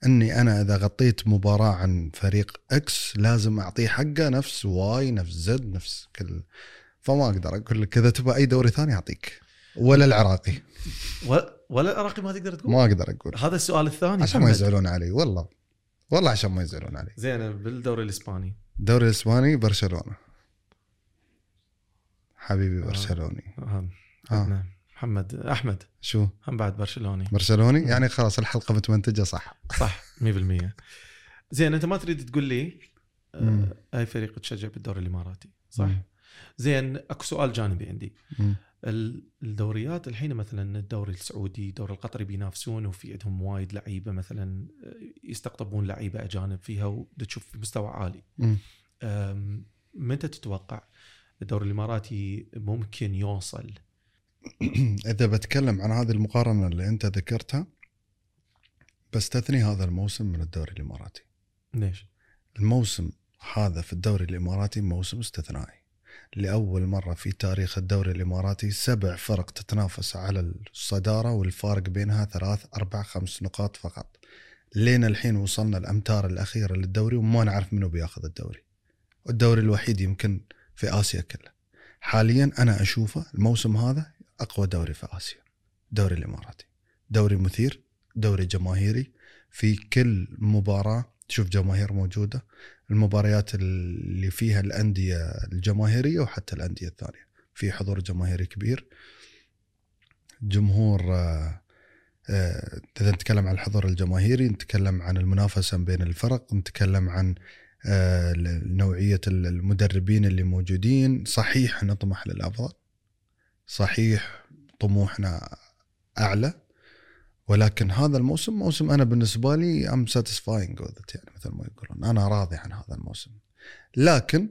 Speaker 1: إني أنا إذا غطيت مباراة عن فريق X لازم اعطيه حقه نفس Y نفس Z نفس كل. فما أقدر أقول لك إذا تبغى أي دوري ثاني أعطيك. ولا العراقي.
Speaker 2: ولا, العراقي ما تقدر تقول؟
Speaker 1: ما أقدر أقول.
Speaker 2: هذا السؤال الثاني
Speaker 1: عشان ما. يزعلون علي. والله. والله عشان ما يزعلون علي.
Speaker 2: زين بالدوري الإسباني.
Speaker 1: الدوري الإسباني برشلونة. حبيبي
Speaker 2: آه.
Speaker 1: برشلوني.
Speaker 2: آه.
Speaker 1: آه.
Speaker 2: عندنا محمد أحمد.
Speaker 1: شو؟
Speaker 2: هم بعد برشلوني.
Speaker 1: برشلوني؟ يعني خلاص الحلقة متمنتجة صح.
Speaker 2: صح 100% زين أنت ما تريد تقول لي. آه أي فريق تشجع بالدوري الإماراتي؟ صح.
Speaker 1: مم.
Speaker 2: زين أكو سؤال جانبي عندي.
Speaker 1: مم.
Speaker 2: ال- الدوريات الحين مثلا الدوري السعودي الدوري القطري بينافسون وفي عندهم وايد لعيبة مثلا آه، يستقطبون لعيبة أجانب فيها وتشوف مستوى عالي. متى تتوقع الدوري الإماراتي ممكن يوصل *clears throat*
Speaker 1: اذا بتكلم عن هذه المقارنة اللي أنت ذكرتها بستثني هذا الموسم من الدوري الإماراتي.
Speaker 2: ليش؟
Speaker 1: الموسم هذا في الدوري الإماراتي موسم استثنائي. لأول مرة في تاريخ الدوري الإماراتي سبع فرق تتنافس على الصدارة والفارق بينها ثلاث أربع خمس نقاط فقط. لين الحين وصلنا الأمتار الأخيرة للدوري وما نعرف منو بياخذ الدوري. والدوري الوحيد يمكن في آسيا كله. حاليا أنا أشوفه الموسم هذا أقوى دوري في آسيا الدوري الإماراتي دوري مثير دوري جماهيري. في كل مباراة تشوف جماهير موجودة المباريات اللي فيها الأندية الجماهيرية وحتى الأندية الثانية. في حضور جماهيري كبير. جمهور آه، آه، إذا نتكلم عن الحضور الجماهيري نتكلم عن المنافسة بين الفرق نتكلم عن آه، نوعية المدربين اللي موجودين. صحيح نطمح للأفضل. صحيح طموحنا أعلى ولكن هذا الموسم موسم أنا بالنسبة لي I'm satisfying يعني مثل ما يقولون أنا راضي عن هذا الموسم. لكن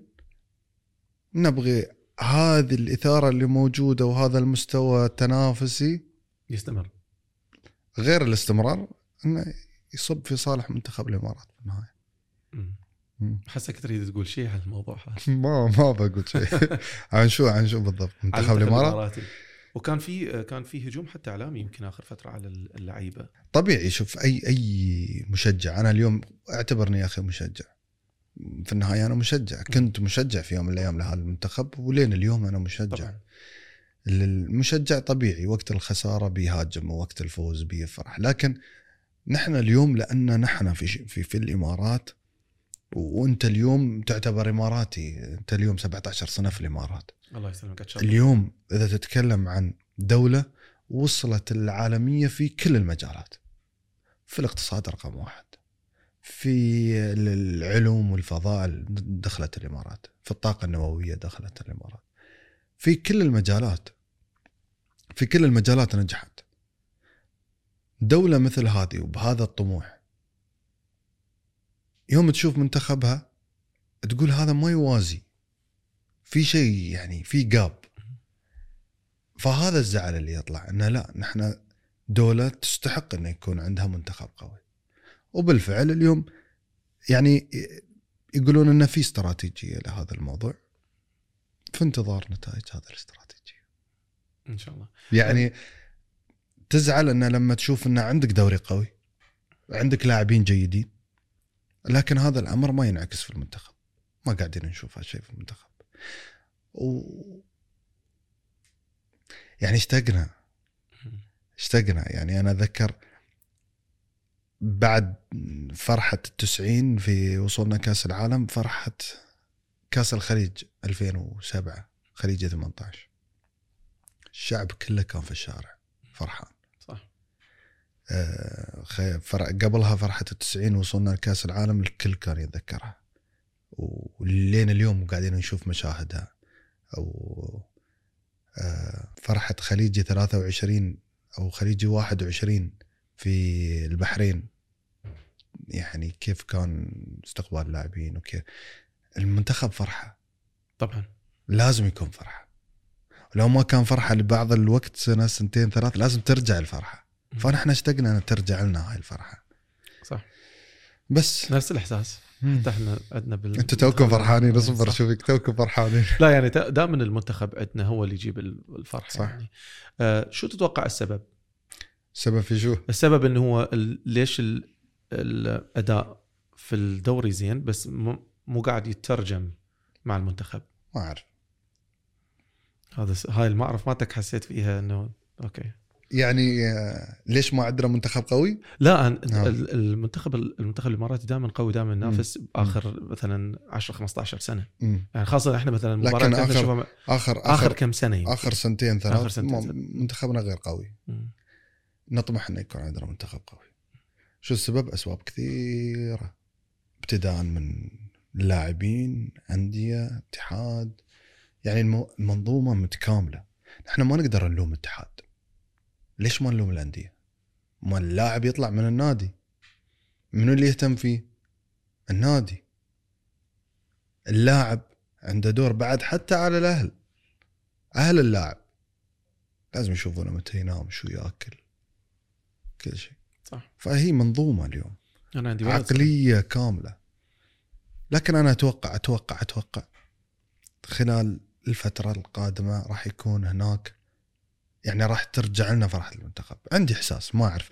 Speaker 1: نبغي هذه الإثارة اللي موجودة وهذا المستوى التنافسي
Speaker 2: يستمر.
Speaker 1: غير الاستمرار إنه يصب في صالح منتخب الإمارات في النهاية.
Speaker 2: حسك تريد تقول شيء عن الموضوع هذا. *laughs*
Speaker 1: ما ما بقول شيء. *laughs* عن شو عن شو بالضبط؟ منتخب الإمارات؟
Speaker 2: وكان في كان في هجوم حتى إعلامي يمكن آخر فترة على اللعيبة.
Speaker 1: طبيعي. شوف اي أي مشجع. أنا اليوم أعتبرني يا أخي مشجع. في النهاية أنا مشجع. كنت مشجع في يوم من الأيام لهذا المنتخب ولين اليوم أنا مشجع. طبعا. المشجع طبيعي. وقت الخسارة بيهاجم ووقت الفوز بيفرح. لكن نحن اليوم لأن نحن في في, في الإمارات وانت اليوم تعتبر إماراتي. انت اليوم 17 سنه في الإمارات.
Speaker 2: الله يسلمك
Speaker 1: اليوم إذا تتكلم عن دولة وصلت العالمية في كل المجالات. في الاقتصاد رقم واحد. في العلوم والفضاء دخلت الإمارات. في الطاقة النووية دخلت الإمارات. في كل المجالات. في كل المجالات نجحت. دولة مثل هذه وبهذا الطموح يوم تشوف منتخبها تقول هذا ما يوازي. في شيء يعني في جاب فهذا الزعل اللي يطلع إنه لا نحن دولة تستحق إنه يكون عندها منتخب قوي. وبالفعل اليوم يعني يقولون إنه في استراتيجية لهذا الموضوع. في انتظار نتائج هذا الاستراتيجية.
Speaker 2: إن شاء الله.
Speaker 1: يعني تزعل ان لما تشوف ان عندك دوري قوي عندك لاعبين جيدين لكن هذا الأمر ما ينعكس في المنتخب. ما قاعدين نشوف هالشيء في المنتخب. و يعني اشتقنا. اشتقنا. يعني أنا اتذكر بعد فرحة التسعين في وصولنا كأس العالم فرحة كأس الخليج 2007 خليج 18 الشعب كله كان في الشارع فرحان. قبلها فرحة التسعين وصلنا لكأس العالم الكل كان يتذكرها. ولين اليوم قاعدين نشوف مشاهدها. أو آه فرحة خليجي 23 أو خليجي 21 في البحرين. يعني كيف كان استقبال اللاعبين وكيف. المنتخب فرحة.
Speaker 2: طبعا.
Speaker 1: لازم يكون فرحة. لو ما كان فرحة لبعض الوقت سنة سنتين ثلاث لازم ترجع الفرحة. فنحن اشتقنا ان ترجع لنا هاي الفرحة.
Speaker 2: صح.
Speaker 1: بس.
Speaker 2: نفس الإحساس. حتى إحنا عندنا
Speaker 1: بال أنتوا توكم فرحانين *laughs* اصبر اشوفك توكم فرحانين.
Speaker 2: لا يعني دائما المنتخب عندنا هو اللي يجيب الفرحة صح. يعني. آه شو تتوقع السبب؟
Speaker 1: السبب في شو؟
Speaker 2: السبب إنه هو ليش الأداء في الدوري زين بس مو قاعد يترجم مع المنتخب.
Speaker 1: ما أعرف.
Speaker 2: هذا هاي المعرف مالتك حسيت فيها إنه أوكي.
Speaker 1: يعني آه، ليش ما عندنا منتخب قوي؟
Speaker 2: لا نعم. المنتخب المنتخب الإماراتي دائما قوي دائما ينافس آخر مثلا 10 15 سنة
Speaker 1: مم.
Speaker 2: يعني خاصة إحنا مثلا
Speaker 1: لكن آخر, آخر,
Speaker 2: آخر اخر كم سنة
Speaker 1: يمكن. آخر سنتين ثلاث آخر سنتين منتخبنا غير قوي مم. نطمح إنه يكون عندنا منتخب قوي شو السبب؟ أسباب كثيرة ابتداء من لاعبين أندية اتحاد يعني المنظومة متكاملة إحنا ما نقدر نلوم الاتحاد ليش ما نلوم الأندية؟ ما اللاعب يطلع من النادي. منو اللي يهتم فيه؟ النادي. اللاعب عنده دور بعد حتى على الأهل. أهل اللاعب. لازم يشوفونه متى ينام شو يأكل. كل شيء.
Speaker 2: صح.
Speaker 1: فهي منظومة اليوم.
Speaker 2: أنا عندي
Speaker 1: عقلية صح. كاملة. لكن أنا أتوقع أتوقع أتوقع خلال الفترة القادمة راح يكون هناك يعني راح ترجع لنا فرحة المنتخب. عندي إحساس ما أعرف.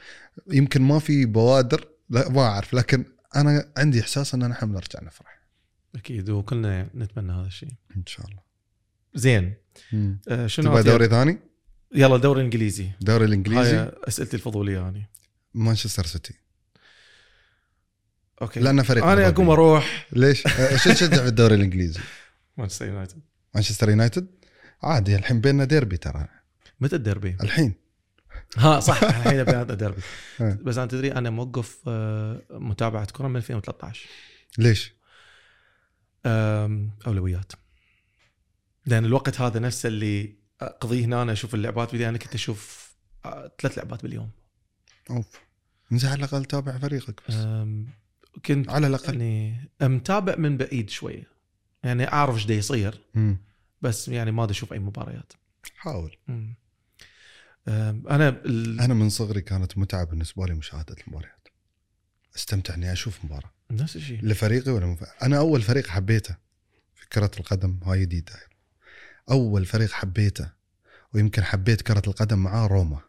Speaker 1: يمكن ما في بوادر لا ما أعرف. لكن أنا عندي إحساس إن نحن بنرجع نفرح
Speaker 2: أكيد وكلنا نتمنى هذا الشيء.
Speaker 1: إن شاء الله.
Speaker 2: زين.
Speaker 1: آه شنو تبغى دوري ثاني؟
Speaker 2: يلا دوري إنجليزي.
Speaker 1: دوري الإنجليزي؟
Speaker 2: هاي أسئلتي الفضولية يعني
Speaker 1: مانشستر سيتي.
Speaker 2: okay.
Speaker 1: لأن فريق
Speaker 2: أنا أقوم أروح.
Speaker 1: ليش؟ شو تشجع في الدوري الإنجليزي؟
Speaker 2: مانشستر يونايتد.
Speaker 1: مانشستر يونايتد؟ عادي الحين بيننا ديربي ترى.
Speaker 2: متى الديربي؟
Speaker 1: الحين.
Speaker 2: ها صح. *laughs* الحين بهذا ديربي
Speaker 1: إيه.
Speaker 2: بس أنت تدري أنا موقف آه، متابعة كرة من 2013
Speaker 1: ليش؟
Speaker 2: أولويات. لأن الوقت هذا نفسه اللي أقضيه هنا أنا أشوف اللعبات بدي أنا كنت أشوف آه، ثلاث لعبات باليوم.
Speaker 1: أوف. انت على الأقل تابع فريقك بس.
Speaker 2: كنت
Speaker 1: على الأقل.
Speaker 2: يعني متابع من بعيد شوية. يعني أعرف إيش يصير. بس يعني ما دا أشوف أي مباريات.
Speaker 1: حاول.
Speaker 2: مم. أم، أنا ال...
Speaker 1: أنا من صغري كانت متعة بالنسبة لي مشاهدة المباريات. استمتع إني أشوف مباراة.
Speaker 2: نفس الشيء.
Speaker 1: لفريقي ولا مف... أنا أول فريق حبيته في كرة القدم هاي جديده أول فريق حبيته ويمكن حبيت كرة القدم معاه روما.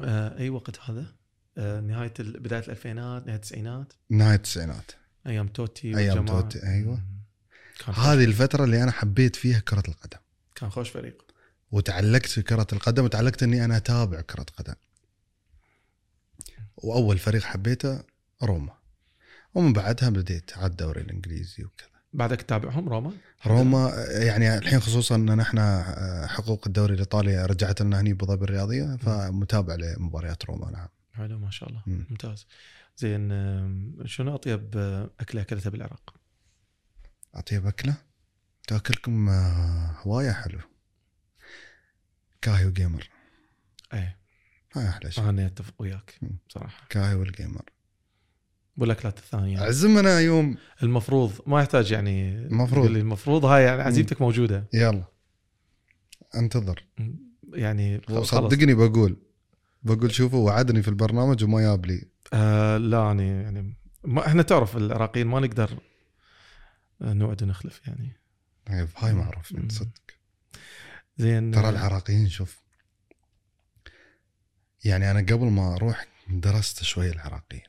Speaker 2: آه، أي وقت هذا؟ آه، نهاية ال- بداية الألفينات نهاية التسعينات؟
Speaker 1: نهاية التسعينات.
Speaker 2: أيام توتي
Speaker 1: أيام
Speaker 2: والجماعة.
Speaker 1: توتي،
Speaker 2: خوش
Speaker 1: هذه الفترة اللي أنا حبيت فيها كرة القدم.
Speaker 2: كان خوش فريق.
Speaker 1: وتعلقت في كرة القدم وتعلقت إني أنا أتابع كرة قدم. وأول فريق حبيته روما. ومن بعدها بديت على الدوري الإنجليزي وكذا.
Speaker 2: بعدك تتابعهم روما؟
Speaker 1: روما يعني الحين خصوصا إن إحنا حقوق الدوري الإيطالي رجعت لنا هني ابو ظبي الرياضيه فمتابع لمباريات روما نعم.
Speaker 2: حلو ما شاء الله.
Speaker 1: مم.
Speaker 2: ممتاز. زين شنو أطيب آه، أكلة أكلتها بالعراق؟
Speaker 1: أطيب أكلة؟ تاكلكم آه، هواية حلو. كاهي وجيمر
Speaker 2: اي
Speaker 1: هاي أحلى شيء.
Speaker 2: أنا أتفق وياك
Speaker 1: مم.
Speaker 2: صراحة.
Speaker 1: كاهي والجيمر.
Speaker 2: والأكلات الثانية.
Speaker 1: عزمنا يوم.
Speaker 2: المفروض ما يحتاج يعني
Speaker 1: المفروض.
Speaker 2: المفروض هاي يعني عزيمتك موجودة.
Speaker 1: يلا. انتظر.
Speaker 2: يعني خلاص.
Speaker 1: وصدقني بقول بقول شوفوا وعدني في البرنامج وما جاب لي.
Speaker 2: آه لا يعني يعني ما إحنا تعرف العراقيين ما نقدر نوعد ونخلف يعني.
Speaker 1: هاي هاي معروف
Speaker 2: مم. زين.
Speaker 1: ترى العراقيين شوف يعني أنا قبل ما أروح درست شوي العراقيين.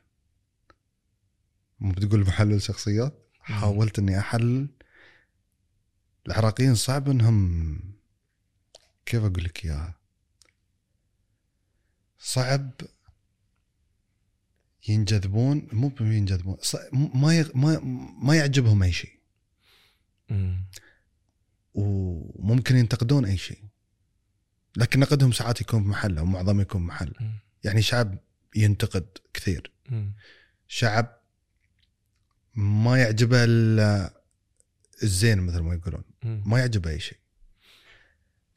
Speaker 1: مو بتقول محلل شخصيات؟ حاولت إني أحلل. العراقيين صعب إنهم كيف أقول لك إياها؟ صعب ينجذبون مو ينجذبون ما ما ما يعجبهم أي شيء. وممكن ينتقدون أي شيء لكن نقدهم ساعات يكون بمحله ومعظم يكون بمحله
Speaker 2: مم.
Speaker 1: يعني شعب ينتقد كثير. شعب ما يعجبه ال- الزين مثل ما يقولون. ما يعجبه أي شيء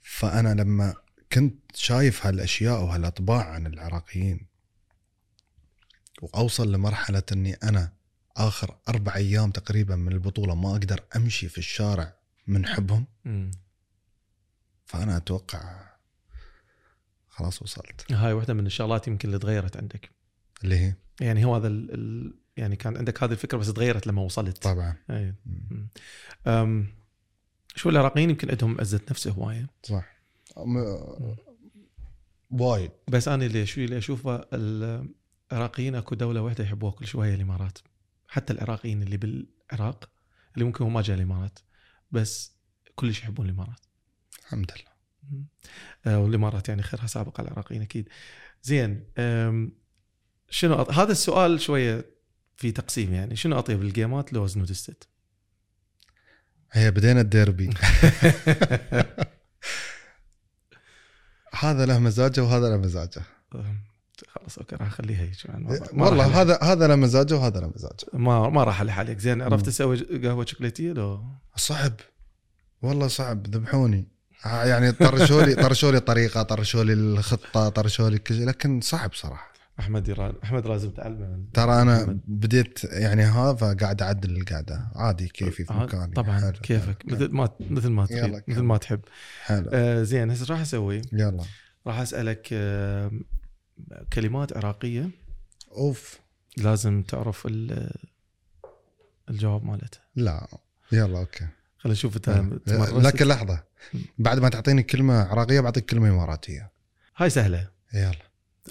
Speaker 1: فأنا لما كنت شايف هالأشياء وهالأطباع عن العراقيين وأوصل لمرحلة إني أنا آخر أربع أيام تقريبا من البطولة ما أقدر أمشي في الشارع من حبهم. فأنا أتوقع خلاص وصلت.
Speaker 2: هاي واحدة من الشغلات يمكن اللي تغيرت عندك.
Speaker 1: اللي هي؟
Speaker 2: يعني هو هذا ال... ال... يعني كان عندك هذه الفكرة بس تغيرت لما وصلت.
Speaker 1: طبعا.
Speaker 2: أي.
Speaker 1: مم.
Speaker 2: أم... شو العراقيين يمكن عندهم عزة نفس هواية؟
Speaker 1: صح. م- وايد.
Speaker 2: بس أنا اللي شو اللي أشوفه العراقيين أكو دولة واحدة يحبوها كل شوية الإمارات. حتى العراقيين اللي بالعراق اللي ممكن هو ما جاء الإمارات. بس كلش يحبون الإمارات.
Speaker 1: الحمد لله.
Speaker 2: آه، والإمارات يعني خيرها سابق على العراقيين أكيد. زين شنو أط... هذا السؤال شوية في تقسيم يعني. شنو أطيب الجيمات لو وزن ودستت
Speaker 1: هي بدينا الديربي. *laughs* هذا له مزاجه وهذا له مزاجه.
Speaker 2: خلاص أوكي راح أخليها هيك
Speaker 1: والله هذا هذا له مزاجه وهذا له مزاجه.
Speaker 2: ما ما راح الح عليك زين عرفت. تسوي قهوة شوكولاتيه لو.
Speaker 1: صعب. والله صعب. ذبحوني. ها يعني طرشوا لي طرشوا لي طريقة طرشوا لي الخطة طرشوا لي شيء لكن صعب صراحة.
Speaker 2: أحمد يرا... أحمد لازم تعلمه
Speaker 1: ترى
Speaker 2: أنا.
Speaker 1: بديت يعني هذا قاعد أعدل القعدة. عادي كيفي في
Speaker 2: آه،
Speaker 1: مكاني.
Speaker 2: طبعا
Speaker 1: حلو،
Speaker 2: كيفك.
Speaker 1: حلو،
Speaker 2: مثل ما مثل ما
Speaker 1: كمل.
Speaker 2: مثل ما تحب.
Speaker 1: حلو.
Speaker 2: آه زين هسه راح أسوي.
Speaker 1: يلا.
Speaker 2: راح أسألك آه كلمات عراقية
Speaker 1: أوف.
Speaker 2: لازم تعرف ال- الجواب مالتها.
Speaker 1: لا. يلا okay.
Speaker 2: خلينا نشوف انت.
Speaker 1: لكن لحظة. بعد ما تعطيني كلمة عراقية بعطيك كلمة إماراتية.
Speaker 2: هاي سهلة.
Speaker 1: يلا.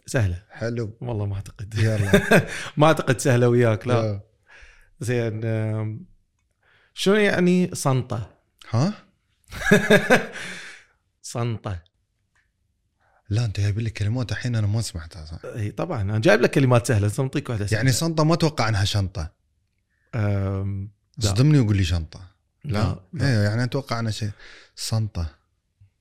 Speaker 2: سهلة.
Speaker 1: حلو.
Speaker 2: والله ما أعتقد.
Speaker 1: يلا. *laughs*
Speaker 2: ما أعتقد سهلة وياك لا.
Speaker 1: يلا.
Speaker 2: زين شنو يعني صنطة؟
Speaker 1: ها؟ *laughs*
Speaker 2: صنطة.
Speaker 1: لا أنت جايب لي كلمات الحين أنا ما سمعتها صح؟
Speaker 2: إي طبعا. أنا جايب لك كلمات سهلة سنعطيك واحدة سهلة.
Speaker 1: يعني صنطه ما أتوقع إنها
Speaker 2: شنطة. لا.
Speaker 1: صدمني وقول لي شنطة.
Speaker 2: لا, لا.
Speaker 1: إيه يعني أتوقع انها شيء صنطه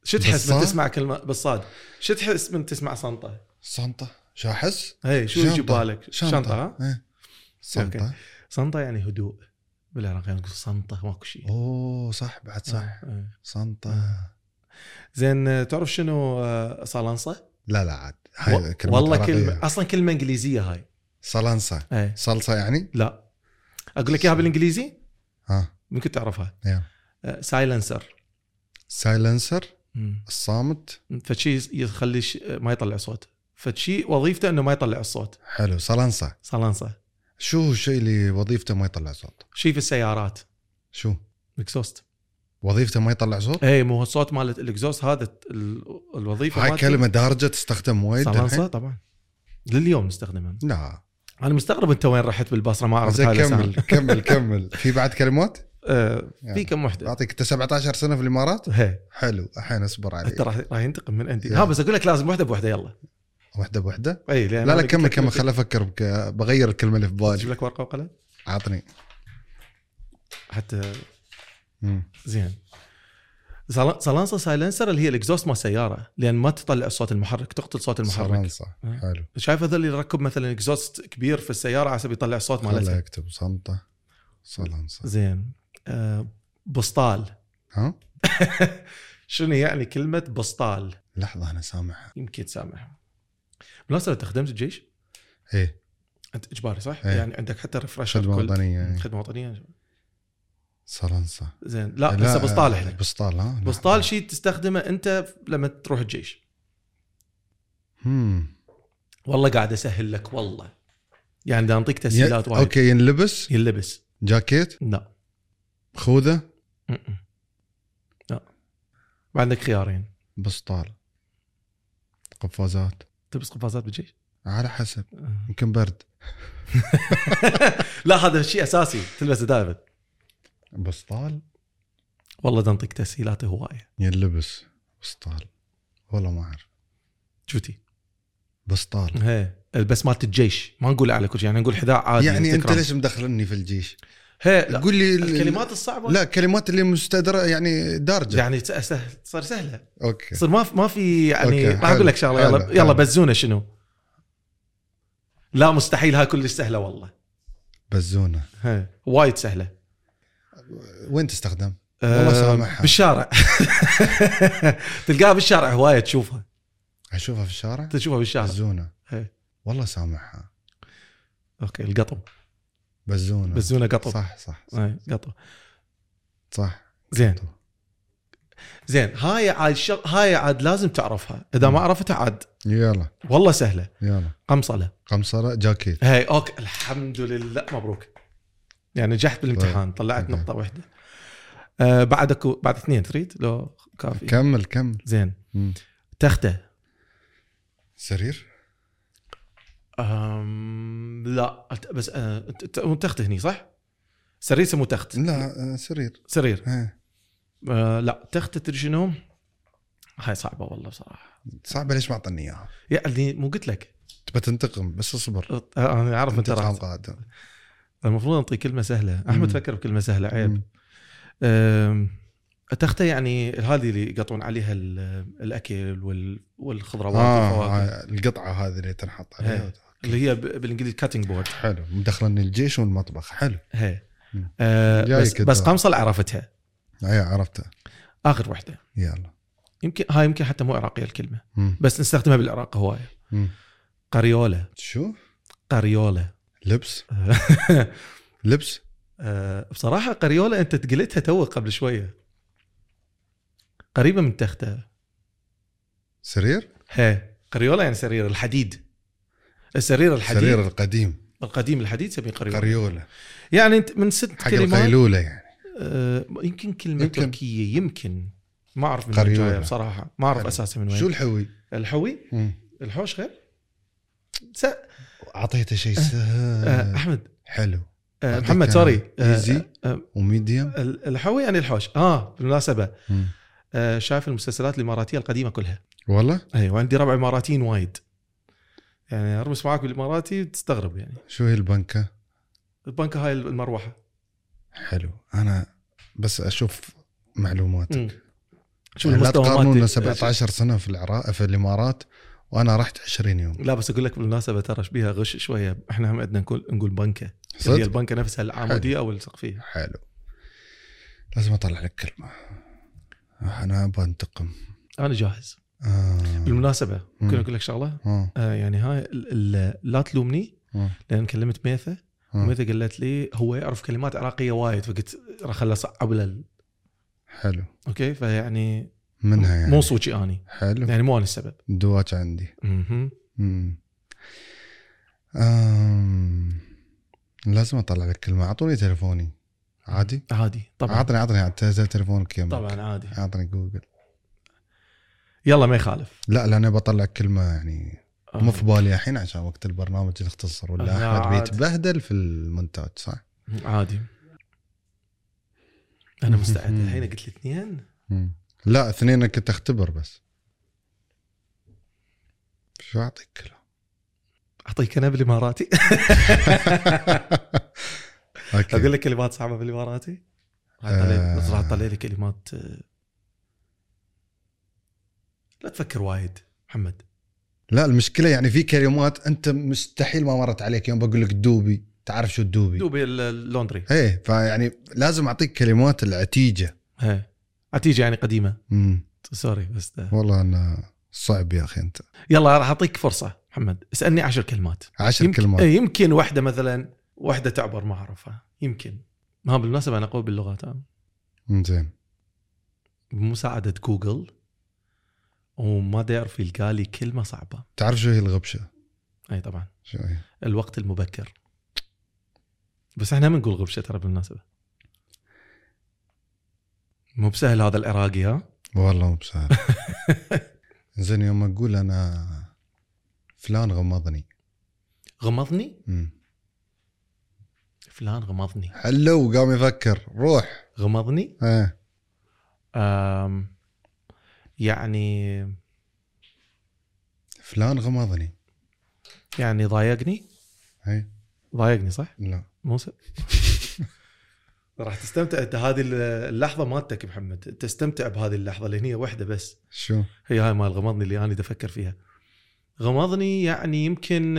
Speaker 2: شو تحس من؟ تسمع كلمه بالصاد شو تحس من تسمع صنطة؟
Speaker 1: صنطة شو أحس؟
Speaker 2: إي شو يجي. بالك شنطة. ها؟
Speaker 1: إيه صنطة
Speaker 2: صنطة يعني هدوء. بالعراق يعني نقول صنطة ماكو شيء.
Speaker 1: أوه صح بعد صح. صنطة.
Speaker 2: زين آه، تعرف شنو آه، صالنصه؟
Speaker 1: لا لا عاد. هاي كلمة
Speaker 2: والله. كلمه أصلا كلمة إنجليزية هاي.
Speaker 1: صلنصة
Speaker 2: اي
Speaker 1: صلصة يعني؟
Speaker 2: لا. أقول لك إياها بالإنجليزي؟
Speaker 1: ها.
Speaker 2: ممكن تعرفها.
Speaker 1: يلا.
Speaker 2: سايلنسر.
Speaker 1: سايلنسر الصامت.
Speaker 2: فشي يخلي ش- ما يطلع صوت. فشي وظيفته إنه ما يطلع الصوت.
Speaker 1: حلو. صلنصة
Speaker 2: صالنصه
Speaker 1: شو هو الشيء اللي وظيفته ما يطلع صوت؟
Speaker 2: شي في السيارات.
Speaker 1: شو؟
Speaker 2: exhaust.
Speaker 1: وظيفته ما يطلع صوت؟
Speaker 2: اي مو الصوت مال ال exhaust هذا ال- الوظيفة
Speaker 1: هاي
Speaker 2: مالته
Speaker 1: كلمة دارجة تستخدم وايد الحين؟
Speaker 2: طبعا لليوم نستخدمها
Speaker 1: لا
Speaker 2: أنا مستغرب أنت وين رحت بالبصرة ما هاي
Speaker 1: كمل. كمل كمل في بعد كلمات؟ *laughs*
Speaker 2: آه
Speaker 1: يعني.
Speaker 2: في كم وحدة
Speaker 1: أعطيك أنت 17 سنة في الإمارات؟
Speaker 2: هي
Speaker 1: حلو الحين اصبر علي
Speaker 2: أنت راح راح ينتقم من عندي. ها بس أقول لك لازم وحدة بوحدة يلا
Speaker 1: وحدة بوحدة؟
Speaker 2: اي
Speaker 1: لا لا كمل كمل
Speaker 2: إنك-
Speaker 1: خل أفكر بغير الكلمة اللي في
Speaker 2: أجيب
Speaker 1: بالي
Speaker 2: لك ورقة وقلم
Speaker 1: عطني
Speaker 2: حتى. زين. صالنسا silencer اللي هي ال exhaust مال السياره لأن ما تطلع الصوت المحرك تقتل صوت المحرك.
Speaker 1: صلنصة
Speaker 2: آه.
Speaker 1: حلو.
Speaker 2: شايف هذول اللي يركب مثلا exhaust كبير في السيارة على حسب يطلع الصوت
Speaker 1: خله
Speaker 2: مالته
Speaker 1: يكتب صمتة. صلنصة
Speaker 2: زين. آه بسطال
Speaker 1: ها؟ *laughs*
Speaker 2: شنو يعني كلمة بسطال
Speaker 1: لحظة أنا سامعها.
Speaker 2: يمكن تسامح بالمناسبه انت خدمت الجيش؟
Speaker 1: إيه.
Speaker 2: أنت إجباري صح؟
Speaker 1: إيه.
Speaker 2: يعني عندك حتى refresher
Speaker 1: خدمة وطنية يعني.
Speaker 2: خدمة وطنية.
Speaker 1: صلنصة
Speaker 2: زين. لا, لا بس بسطال إحنا
Speaker 1: بسطال ها
Speaker 2: بسطال شيء تستخدمه انت لما تروح الجيش.
Speaker 1: امم
Speaker 2: والله قاعد اسهل لك والله. يعني بدي اعطيك تسهيلات وايد.
Speaker 1: أوكي ينلبس؟
Speaker 2: ينلبس.
Speaker 1: جاكيت؟
Speaker 2: لا.
Speaker 1: خوذة؟
Speaker 2: م-م. لا. عندك خيارين.
Speaker 1: بسطال. قفازات.
Speaker 2: تلبس قفازات بالجيش؟
Speaker 1: على حسب. يمكن برد. *laughs*
Speaker 2: لا هذا شيء أساسي. تلبسه دائما
Speaker 1: بسطال؟
Speaker 2: والله بدي تسهيلات هواية.
Speaker 1: ينلبس بسطال. والله ما أعرف.
Speaker 2: جوتي
Speaker 1: بسطال.
Speaker 2: هي بس مالت الجيش. ما نقول على كل شيء يعني نقول حذاء عادي
Speaker 1: يعني
Speaker 2: أنت.
Speaker 1: ليش مدخلني في الجيش؟
Speaker 2: هي
Speaker 1: قول لي ال-
Speaker 2: الكلمات الصعبة؟
Speaker 1: لا كلمات اللي مستدرة يعني دارجة.
Speaker 2: يعني سهل صار سهلة.
Speaker 1: okay.
Speaker 2: صار ما في ما في يعني راح
Speaker 1: حلو،
Speaker 2: أقول لك
Speaker 1: شغلة.
Speaker 2: يلا
Speaker 1: حلو.
Speaker 2: يلا بزونه شنو؟ لا مستحيل هاي كلش سهلة والله.
Speaker 1: بزونة.
Speaker 2: هي. وايد سهلة.
Speaker 1: وين تستخدم؟ والله سامعها.
Speaker 2: بالشارع. *laughs* تلقاها بالشارع هواية تشوفها.
Speaker 1: أشوفها في الشارع؟
Speaker 2: تشوفها بالشارع
Speaker 1: بزونة
Speaker 2: هي.
Speaker 1: والله سامعها.
Speaker 2: okay القطو.
Speaker 1: بزونة
Speaker 2: بزونه قطو.
Speaker 1: صح صح صح,
Speaker 2: هي، قطو.
Speaker 1: صح.
Speaker 2: زين. زين هاي عاد شغ... هاي عاد لازم تعرفها. إذا ما عرفتها عاد.
Speaker 1: يلا.
Speaker 2: والله سهلة.
Speaker 1: يلا.
Speaker 2: قمصلة.
Speaker 1: قمصلة جاكيت.
Speaker 2: هاي okay. الحمد لله. مبروك. يعني نجحت بالامتحان طلعت
Speaker 1: okay.
Speaker 2: نقطة واحدة. آه بعد اكو بعد اثنين تريد؟ لو كافي.
Speaker 1: كمل كمل.
Speaker 2: زين.
Speaker 1: مم.
Speaker 2: تختة.
Speaker 1: سرير؟
Speaker 2: أم لا. بس آه ت- ت- تختة هني صح؟ سرير اسمه تخت.
Speaker 1: لا آه، سرير.
Speaker 2: سرير.
Speaker 1: ها.
Speaker 2: آه لا. تختة تدري شنو؟ هاي صعبة والله بصراحة.
Speaker 1: صعبة ليش ما أعطني إياها؟
Speaker 2: يعني مو قلت لك.
Speaker 1: تبى تنتقم بس اصبر.
Speaker 2: آه، أنا عارف
Speaker 1: أنت
Speaker 2: راح المفروض أنطي كلمة سهلة.
Speaker 1: مم.
Speaker 2: احمد فكر بكلمة سهلة عيب.
Speaker 1: مم.
Speaker 2: تخته يعني هذه اللي يقطون عليها ال- الأكل وال- والخضروات والفواكه
Speaker 1: آه، القطعة هذه اللي تنحط عليها
Speaker 2: هي. اللي هي بالإنجليزي cutting board
Speaker 1: حلو. مدخلني الجيش والمطبخ. حلو.
Speaker 2: هي
Speaker 1: مم.
Speaker 2: آه بس. بس قمصلة عرفتها.
Speaker 1: اي عرفتها
Speaker 2: آخر واحدة
Speaker 1: يلا.
Speaker 2: يمكن هاي يمكن حتى مو عراقية الكلمة.
Speaker 1: مم.
Speaker 2: بس نستخدمها بالعراق هواية.
Speaker 1: مم.
Speaker 2: قريولة.
Speaker 1: شو؟
Speaker 2: قريولة.
Speaker 1: لبس؟ *laughs* لبس؟
Speaker 2: آه بصراحة قريولة أنت قلتها تو قبل شوية. قريبة من تخته
Speaker 1: سرير؟
Speaker 2: هي قريولة يعني سرير الحديد. السرير الحديد.
Speaker 1: سرير القديم.
Speaker 2: القديم الحديد سميه قريولة.
Speaker 1: قريولة.
Speaker 2: يعني أنت من ست
Speaker 1: حق
Speaker 2: كلمات
Speaker 1: القيلولة يعني.
Speaker 2: آه يمكن كلمة
Speaker 1: يمكن.
Speaker 2: تركيه يمكن. ما أعرف من وين. جاية بصراحة. ما
Speaker 1: أعرف.
Speaker 2: أساسا من وين.
Speaker 1: شو الحوي؟
Speaker 2: الحوي؟
Speaker 1: مم.
Speaker 2: الحوش غير؟ س...
Speaker 1: أعطيته شيء
Speaker 2: آه
Speaker 1: سهل.
Speaker 2: أحمد.
Speaker 1: حلو. أعطيك
Speaker 2: محمد سوري. آه
Speaker 1: وميديوم.
Speaker 2: ال- الحوي يعني الحوش. آه بالمناسبة. شايف المسلسلات الإماراتية القديمة كلها.
Speaker 1: والله؟
Speaker 2: اي وعندي ربع إماراتيين وايد. يعني أرمس معاك بالإماراتي تستغرب يعني.
Speaker 1: شو هي البنكة؟
Speaker 2: البنكة هاي المروحة.
Speaker 1: حلو. أنا بس أشوف معلومات
Speaker 2: مم. شوف
Speaker 1: يعني لا تقارنونا
Speaker 2: مالتي
Speaker 1: 17 سنة في العراق في الإمارات. وأنا رحت 20 يوم.
Speaker 2: لا بس أقول لك بالمناسبة ترى بيها غش شوية. إحنا هم عندنا نقول نقول بنكة. هي البنكة نفسها العمودية أو السقفية.
Speaker 1: حلو. لازم أطلع لك كلمة. أنا بنتقم
Speaker 2: أنا جاهز.
Speaker 1: آه.
Speaker 2: بالمناسبة ممكن
Speaker 1: مم.
Speaker 2: أقول لك شغلة؟
Speaker 1: آه.
Speaker 2: آه يعني هاي لا تلومني
Speaker 1: آه.
Speaker 2: لأن كلمت ميثا
Speaker 1: آه.
Speaker 2: ميثا قالت لي هو يعرف كلمات عراقية وايد فقلت راح اصعب له
Speaker 1: حلو.
Speaker 2: okay؟ فيعني
Speaker 1: منها يعني.
Speaker 2: مو صوتي أني.
Speaker 1: حلو.
Speaker 2: يعني مو أنا السبب.
Speaker 1: دواج عندي.
Speaker 2: مهم.
Speaker 1: مم. آم. لازم أطلع لك كلمة. أعطوني تليفوني. عادي؟
Speaker 2: عادي. طبعا.
Speaker 1: اعطني اعطني تنزل تليفونك يمك
Speaker 2: طبعا عادي.
Speaker 1: اعطني جوجل.
Speaker 2: يلا ما يخالف.
Speaker 1: لا لأن بطلع كلمة يعني
Speaker 2: آه.
Speaker 1: مو في بالي الحين عشان وقت البرنامج نختصر ولا
Speaker 2: لا، أحمد.
Speaker 1: بيتبهدل في المونتاج صح؟
Speaker 2: عادي. أنا مستعد. الحين قلت لي اثنين.
Speaker 1: لا اثنين كنت اختبر بس. شو أعطيك كلام
Speaker 2: أعطيك أنا
Speaker 1: بالإماراتي؟ *laughs*
Speaker 2: أقول لك كلمات صعبة بالإماراتي؟ راح
Speaker 1: آه.
Speaker 2: اطلع أطلع لي كلمات آه، لا تفكر وايد محمد.
Speaker 1: لا المشكلة يعني في كلمات أنت مستحيل ما مرت عليك. يوم بقول لك دوبي تعرف شو الدوبي
Speaker 2: دوبي ال- ال
Speaker 1: laundry. إيه فيعني لازم أعطيك كلمات العتيجة.
Speaker 2: هي عتيجه يعني قديمة.
Speaker 1: امم
Speaker 2: sorry بس ده.
Speaker 1: والله أنا صعب يا أخي أنت.
Speaker 2: يلا راح أعطيك فرصة محمد. اسألني عشر كلمات.
Speaker 1: عشر
Speaker 2: يمكن
Speaker 1: كلمات.
Speaker 2: إيه، يمكن واحدة مثلا واحدة تعبر ما أعرفها. يمكن. ما بالمناسبة أنا قوي باللغات.
Speaker 1: زين
Speaker 2: بمساعده جوجل وما دا يعرف يلقى لي كلمة صعبة.
Speaker 1: تعرف شو هي الغبشة؟
Speaker 2: أي طبعا.
Speaker 1: شو هي؟
Speaker 2: الوقت المبكر. بس إحنا ما نقول غبشة ترى بالمناسبة. مو بسهل هذا العراقي ها؟
Speaker 1: والله مو بسهل. *laughs* زين يوم أقول أنا فلان غمضني.
Speaker 2: غمضني؟
Speaker 1: مم.
Speaker 2: فلان غمضني.
Speaker 1: حلو قام يفكر. روح.
Speaker 2: غمضني؟
Speaker 1: إيه
Speaker 2: آم يعني
Speaker 1: فلان غمضني.
Speaker 2: يعني ضايقني؟
Speaker 1: اي
Speaker 2: ضايقني صح؟
Speaker 1: لا.
Speaker 2: مو س... *laughs* راح تستمتع. أنت هذه اللحظة مالتك محمد تستمتع بهذه اللحظة لأن هي واحدة بس.
Speaker 1: شو؟
Speaker 2: هي هاي مال غمضني اللي أنا أفكر فيها. غمضني يعني يمكن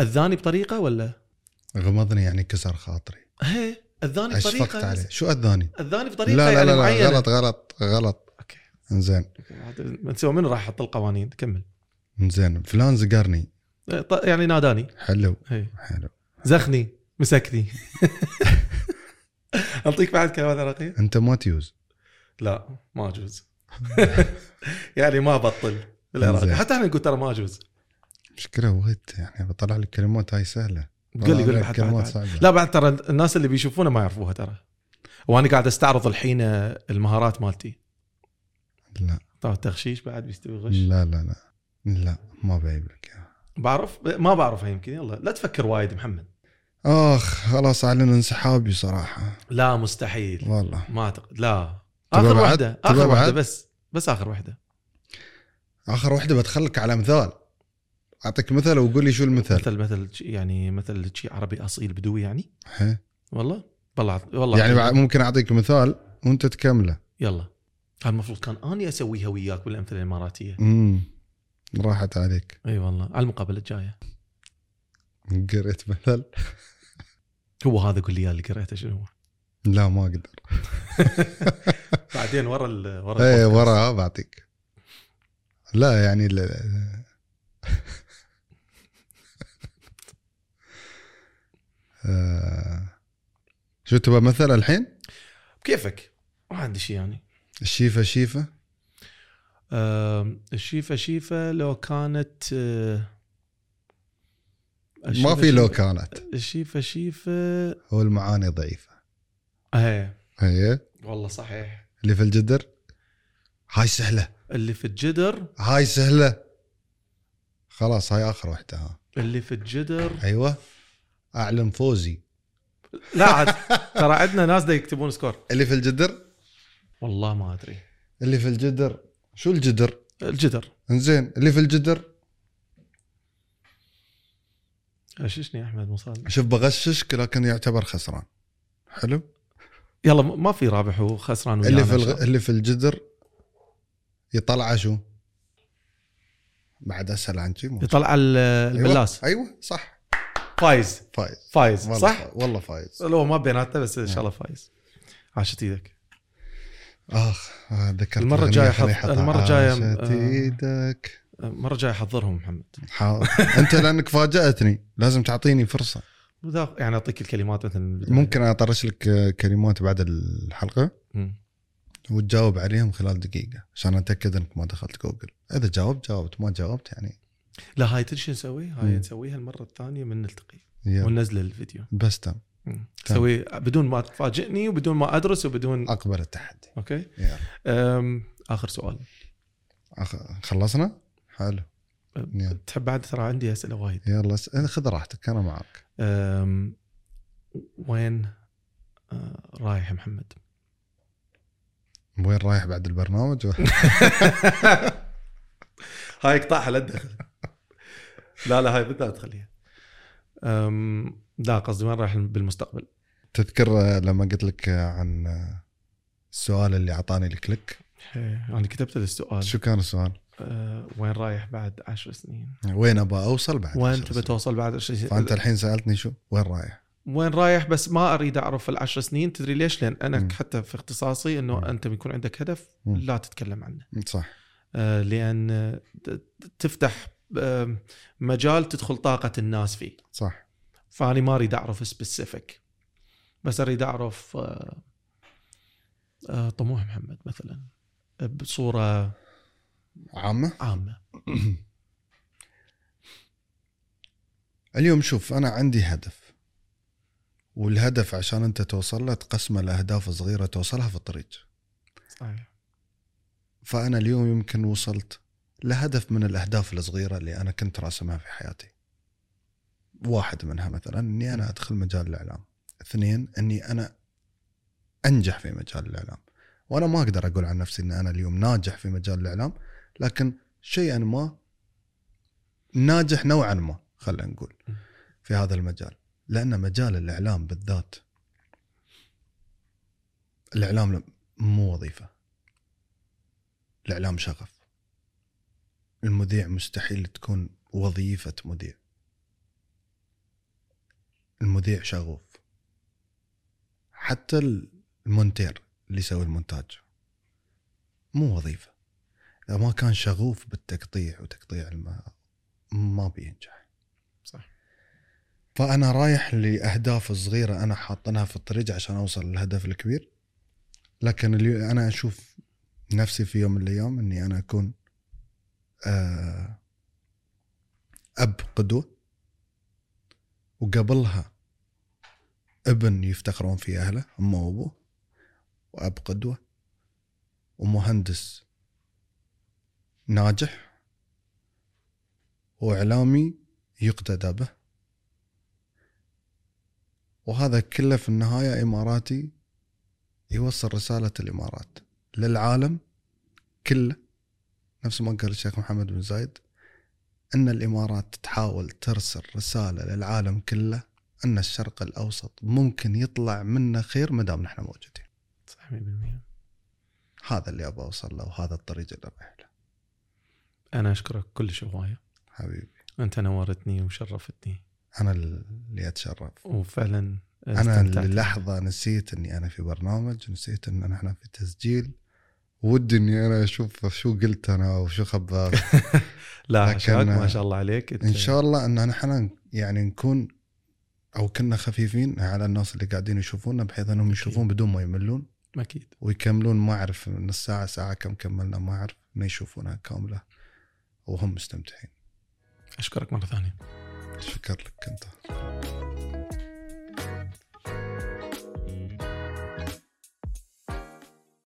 Speaker 2: اذاني بطريقة ولا؟
Speaker 1: غمضني يعني كسر خاطري.
Speaker 2: هي اذاني
Speaker 1: اشفقت
Speaker 2: بطريقة.
Speaker 1: عليه. شو اذاني
Speaker 2: اذاني بطريقة
Speaker 1: لا لا
Speaker 2: يعني
Speaker 1: لا, لا
Speaker 2: معينة.
Speaker 1: غلط غلط غلط.
Speaker 2: أوكي.
Speaker 1: زين
Speaker 2: نسوي منو راح أحط القوانين؟ كمل.
Speaker 1: زين فلان زقرني.
Speaker 2: يعني ناداني.
Speaker 1: حلو.
Speaker 2: هي.
Speaker 1: حلو.
Speaker 2: زخني مسكني. *laughs* أعطيك بعد كلمات عراقيه؟
Speaker 1: أنت ما تيوز.
Speaker 2: لا ما أجوز. *laughs* يعني ما أبطل. بالعراقي. حتى إحنا نقول ترى ما أجوز.
Speaker 1: مشكلة وايد يعني بطلع لك كلمات هاي سهلة.
Speaker 2: قول لي قول لي
Speaker 1: كلمات. صعبة.
Speaker 2: لا بعد ترى الناس اللي بيشوفونا ما يعرفوها ترى. وأنا قاعد أستعرض الحين المهارات مالتي.
Speaker 1: لا.
Speaker 2: طبعا التغشيش بعد بيستوي غش؟
Speaker 1: لا لا لا. لا ما بعيب لك.
Speaker 2: بعرف؟ ما بعرفها يمكن. يلا لا تفكر وايد محمد.
Speaker 1: آخ خلاص اعلن انسحابي صراحة
Speaker 2: لا مستحيل.
Speaker 1: والله.
Speaker 2: ما أعتقد لا.
Speaker 1: آخر؟
Speaker 2: واحدة آخر
Speaker 1: واحدة؟
Speaker 2: بس بس آخر واحدة
Speaker 1: آخر واحدة بدخلك على مثال. أعطيك مثل وقول لي شو المثل.
Speaker 2: مثل مثل يعني مثل شيء عربي أصيل بدوي يعني.
Speaker 1: حي.
Speaker 2: والله؟ والله والله.
Speaker 1: يعني بعد ممكن أعطيك مثال وأنت تكمله.
Speaker 2: يلا. المفروض كان أني أسويها وياك بالأمثلة الإماراتية.
Speaker 1: امم راحت عليك.
Speaker 2: إي والله. على المقابلة الجاية.
Speaker 1: قريت مثل.
Speaker 2: هو هذا قول لي إياه اللي قريته شنو هو؟
Speaker 1: لا ما أقدر. *laughs*
Speaker 2: بعدين ورا ال ورا
Speaker 1: إيه
Speaker 2: البودكاست.
Speaker 1: وراها بعطيك. لا يعني ال- *laughs* آه، شو تبغى مثل الحين؟
Speaker 2: كيفك ما عندي شيء يعني.
Speaker 1: الشيفة
Speaker 2: شيفة؟ الشيفة شيفة لو كانت آه،
Speaker 1: ما في لو كانت.
Speaker 2: الشيفة شيفة.
Speaker 1: هو المعاني ضعيفة.
Speaker 2: إيه.
Speaker 1: هي؟
Speaker 2: والله صحيح.
Speaker 1: اللي في الجدر؟ هاي سهلة.
Speaker 2: اللي في الجدر؟
Speaker 1: هاي سهلة. خلاص هاي آخر واحدة ها.
Speaker 2: اللي في الجدر؟
Speaker 1: أيوه. أعلن فوزي.
Speaker 2: لا عاد ترى عندنا ناس دا يكتبون score.
Speaker 1: اللي في الجدر؟
Speaker 2: والله ما أدري.
Speaker 1: اللي في الجدر. شو الجدر؟
Speaker 2: الجدر.
Speaker 1: إنزين اللي في الجدر؟
Speaker 2: غششني أحمد مصال
Speaker 1: شوف بغششك لكن يعتبر خسران. حلو؟
Speaker 2: يلا ما في رابح وخسران
Speaker 1: اللي في الغ... اللي في الجدر يطلع شو؟ بعد اسهل عن شي
Speaker 2: يطلع ال- الملاس
Speaker 1: أيوه, أيوة صح.
Speaker 2: فايز.
Speaker 1: فايز.
Speaker 2: فايز
Speaker 1: والله
Speaker 2: صح؟
Speaker 1: والله فايز.
Speaker 2: لو ما بيناتنا بس إن شاء الله فايز. عاشت إيدك.
Speaker 1: آخ آه، ذكرت
Speaker 2: حط-
Speaker 1: أحطها.
Speaker 2: المرة الجاية،
Speaker 1: عاشت
Speaker 2: آه،
Speaker 1: إيدك.
Speaker 2: المره الجايه حضرهم محمد
Speaker 1: حاضر. أنت لأنك فاجأتني لازم تعطيني
Speaker 2: فرصة يعني أعطيك الكلمات مثلا.
Speaker 1: ممكن أطرش لك كلمات بعد
Speaker 2: الحلقة.
Speaker 1: وتجاوب عليهم خلال دقيقة عشان أتأكد أنك ما دخلت جوجل إذا جاوبت جاوبت ما جاوبت يعني
Speaker 2: لا هاي تدري شو نسوي؟ هاي
Speaker 1: مم.
Speaker 2: نسويها المرة الثانية من نلتقي. وننزل الفيديو
Speaker 1: بس تم
Speaker 2: مم. نسوي بدون ما تفاجئني وبدون ما أدرس وبدون
Speaker 1: أقبل التحدي
Speaker 2: okay
Speaker 1: يلا.
Speaker 2: آخر سؤال
Speaker 1: أخ- خلصنا حلو.
Speaker 2: تحب بعد ترى عندي أسئلة وايد
Speaker 1: يلا اس- خذ راحتك أنا معك
Speaker 2: أم... وين آه، رايح يا محمد؟
Speaker 1: وين رايح بعد البرنامج *laughs*
Speaker 2: هاي اقطعها لا تدخل لا لا هاي بالذات خليها أم... لا قصدي وين رايح بالمستقبل؟
Speaker 1: تذكر آه، لما قلت لك آه، عن السؤال اللي أعطاني ال click
Speaker 2: إيه، أنا كتبت السؤال
Speaker 1: شو كان السؤال؟
Speaker 2: أه... وين رايح بعد عشر سنين؟
Speaker 1: وين أبغى أوصل بعد
Speaker 2: وين تبي؟ توصل بعد عشر سنين؟
Speaker 1: فأنت الحين سألتني شو وين رايح؟
Speaker 2: وين رايح بس ما أريد أعرف العشر سنين تدري ليش؟ لأن أنا
Speaker 1: مم.
Speaker 2: حتى في اختصاصي إنه
Speaker 1: مم.
Speaker 2: أنت بيكون عندك هدف
Speaker 1: مم.
Speaker 2: لا تتكلم عنه
Speaker 1: صح
Speaker 2: آه، لأن آه، تفتح آه، مجال تدخل طاقة الناس فيه
Speaker 1: صح
Speaker 2: فاني ما أريد أعرف سبيسيفيك بس أريد أعرف آه، آه، طموح محمد مثلا بصورة
Speaker 1: عامة؟
Speaker 2: عامة. *clears throat*
Speaker 1: اليوم شوف أنا عندي هدف. والهدف عشان أنت توصل له تقسمه لأهداف صغيرة توصلها في الطريق.
Speaker 2: صحيح.
Speaker 1: فأنا اليوم يمكن وصلت لهدف من الأهداف الصغيرة اللي أنا كنت راسمها في حياتي. واحد منها مثلا إني أنا أدخل مجال الإعلام. اثنين إني أنا أنجح في مجال الإعلام. وأنا ما أقدر أقول عن نفسي إن أنا اليوم ناجح في مجال الإعلام. لكن شيئا ما ناجح نوعا ما خلينا نقول في هذا المجال. لأن مجال الإعلام بالذات الإعلام مو وظيفة. الإعلام شغف. المذيع مستحيل تكون وظيفة مذيع. المذيع شغوف. حتى المونتير اللي يسوي المونتاج مو وظيفة. إذا ما كان شغوف بالتقطيع وتقطيع الماء ما بينجح.
Speaker 2: صح.
Speaker 1: فأنا رايح لأهداف صغيرة أنا حاطنها في الطريق عشان أوصل للهدف الكبير. لكن اليوم أنا أشوف نفسي في يوم من الأيام إني أنا أكون آه، أب قدوة وقبلها ابن يفتخرون في أهله أمه وأبوه وأب قدوة ومهندس ناجح وإعلامي يقتدى به وهذا كله في النهاية إماراتي يوصل رسالة الإمارات للعالم كله نفس ما قال الشيخ محمد بن زايد إن الإمارات تحاول ترسل رسالة للعالم كله إن الشرق الأوسط ممكن يطلع منه خير ما دام نحن موجودين.
Speaker 2: صح 100%
Speaker 1: هذا اللي أبغى أوصل له وهذا الطريق اللي رايح.
Speaker 2: أنا أشكرك كلش هوايه
Speaker 1: حبيبي.
Speaker 2: أنت نورتني وشرفتني.
Speaker 1: أنا اللي أتشرف.
Speaker 2: وفعلا أنا.
Speaker 1: للحظه نسيت إني أنا في برنامج نسيت إن إحنا في تسجيل. ودي إني أنا أشوف شو قلت أنا وشو خبرت. *laughs*
Speaker 2: لا
Speaker 1: لكن-
Speaker 2: ما شاء الله عليك
Speaker 1: إن شاء الله إن نحن يعني نكون أو كنا خفيفين على الناس اللي قاعدين يشوفونا بحيث إنهم يشوفون بدون ما يملون.
Speaker 2: أكيد.
Speaker 1: ويكملون. ما أعرف نص ساعه ساعة كم كملنا ما أعرف. انه يشوفونها كاملة. وهم مستمتعين.
Speaker 2: أشكرك مرة ثانية.
Speaker 1: شكر لك أنت.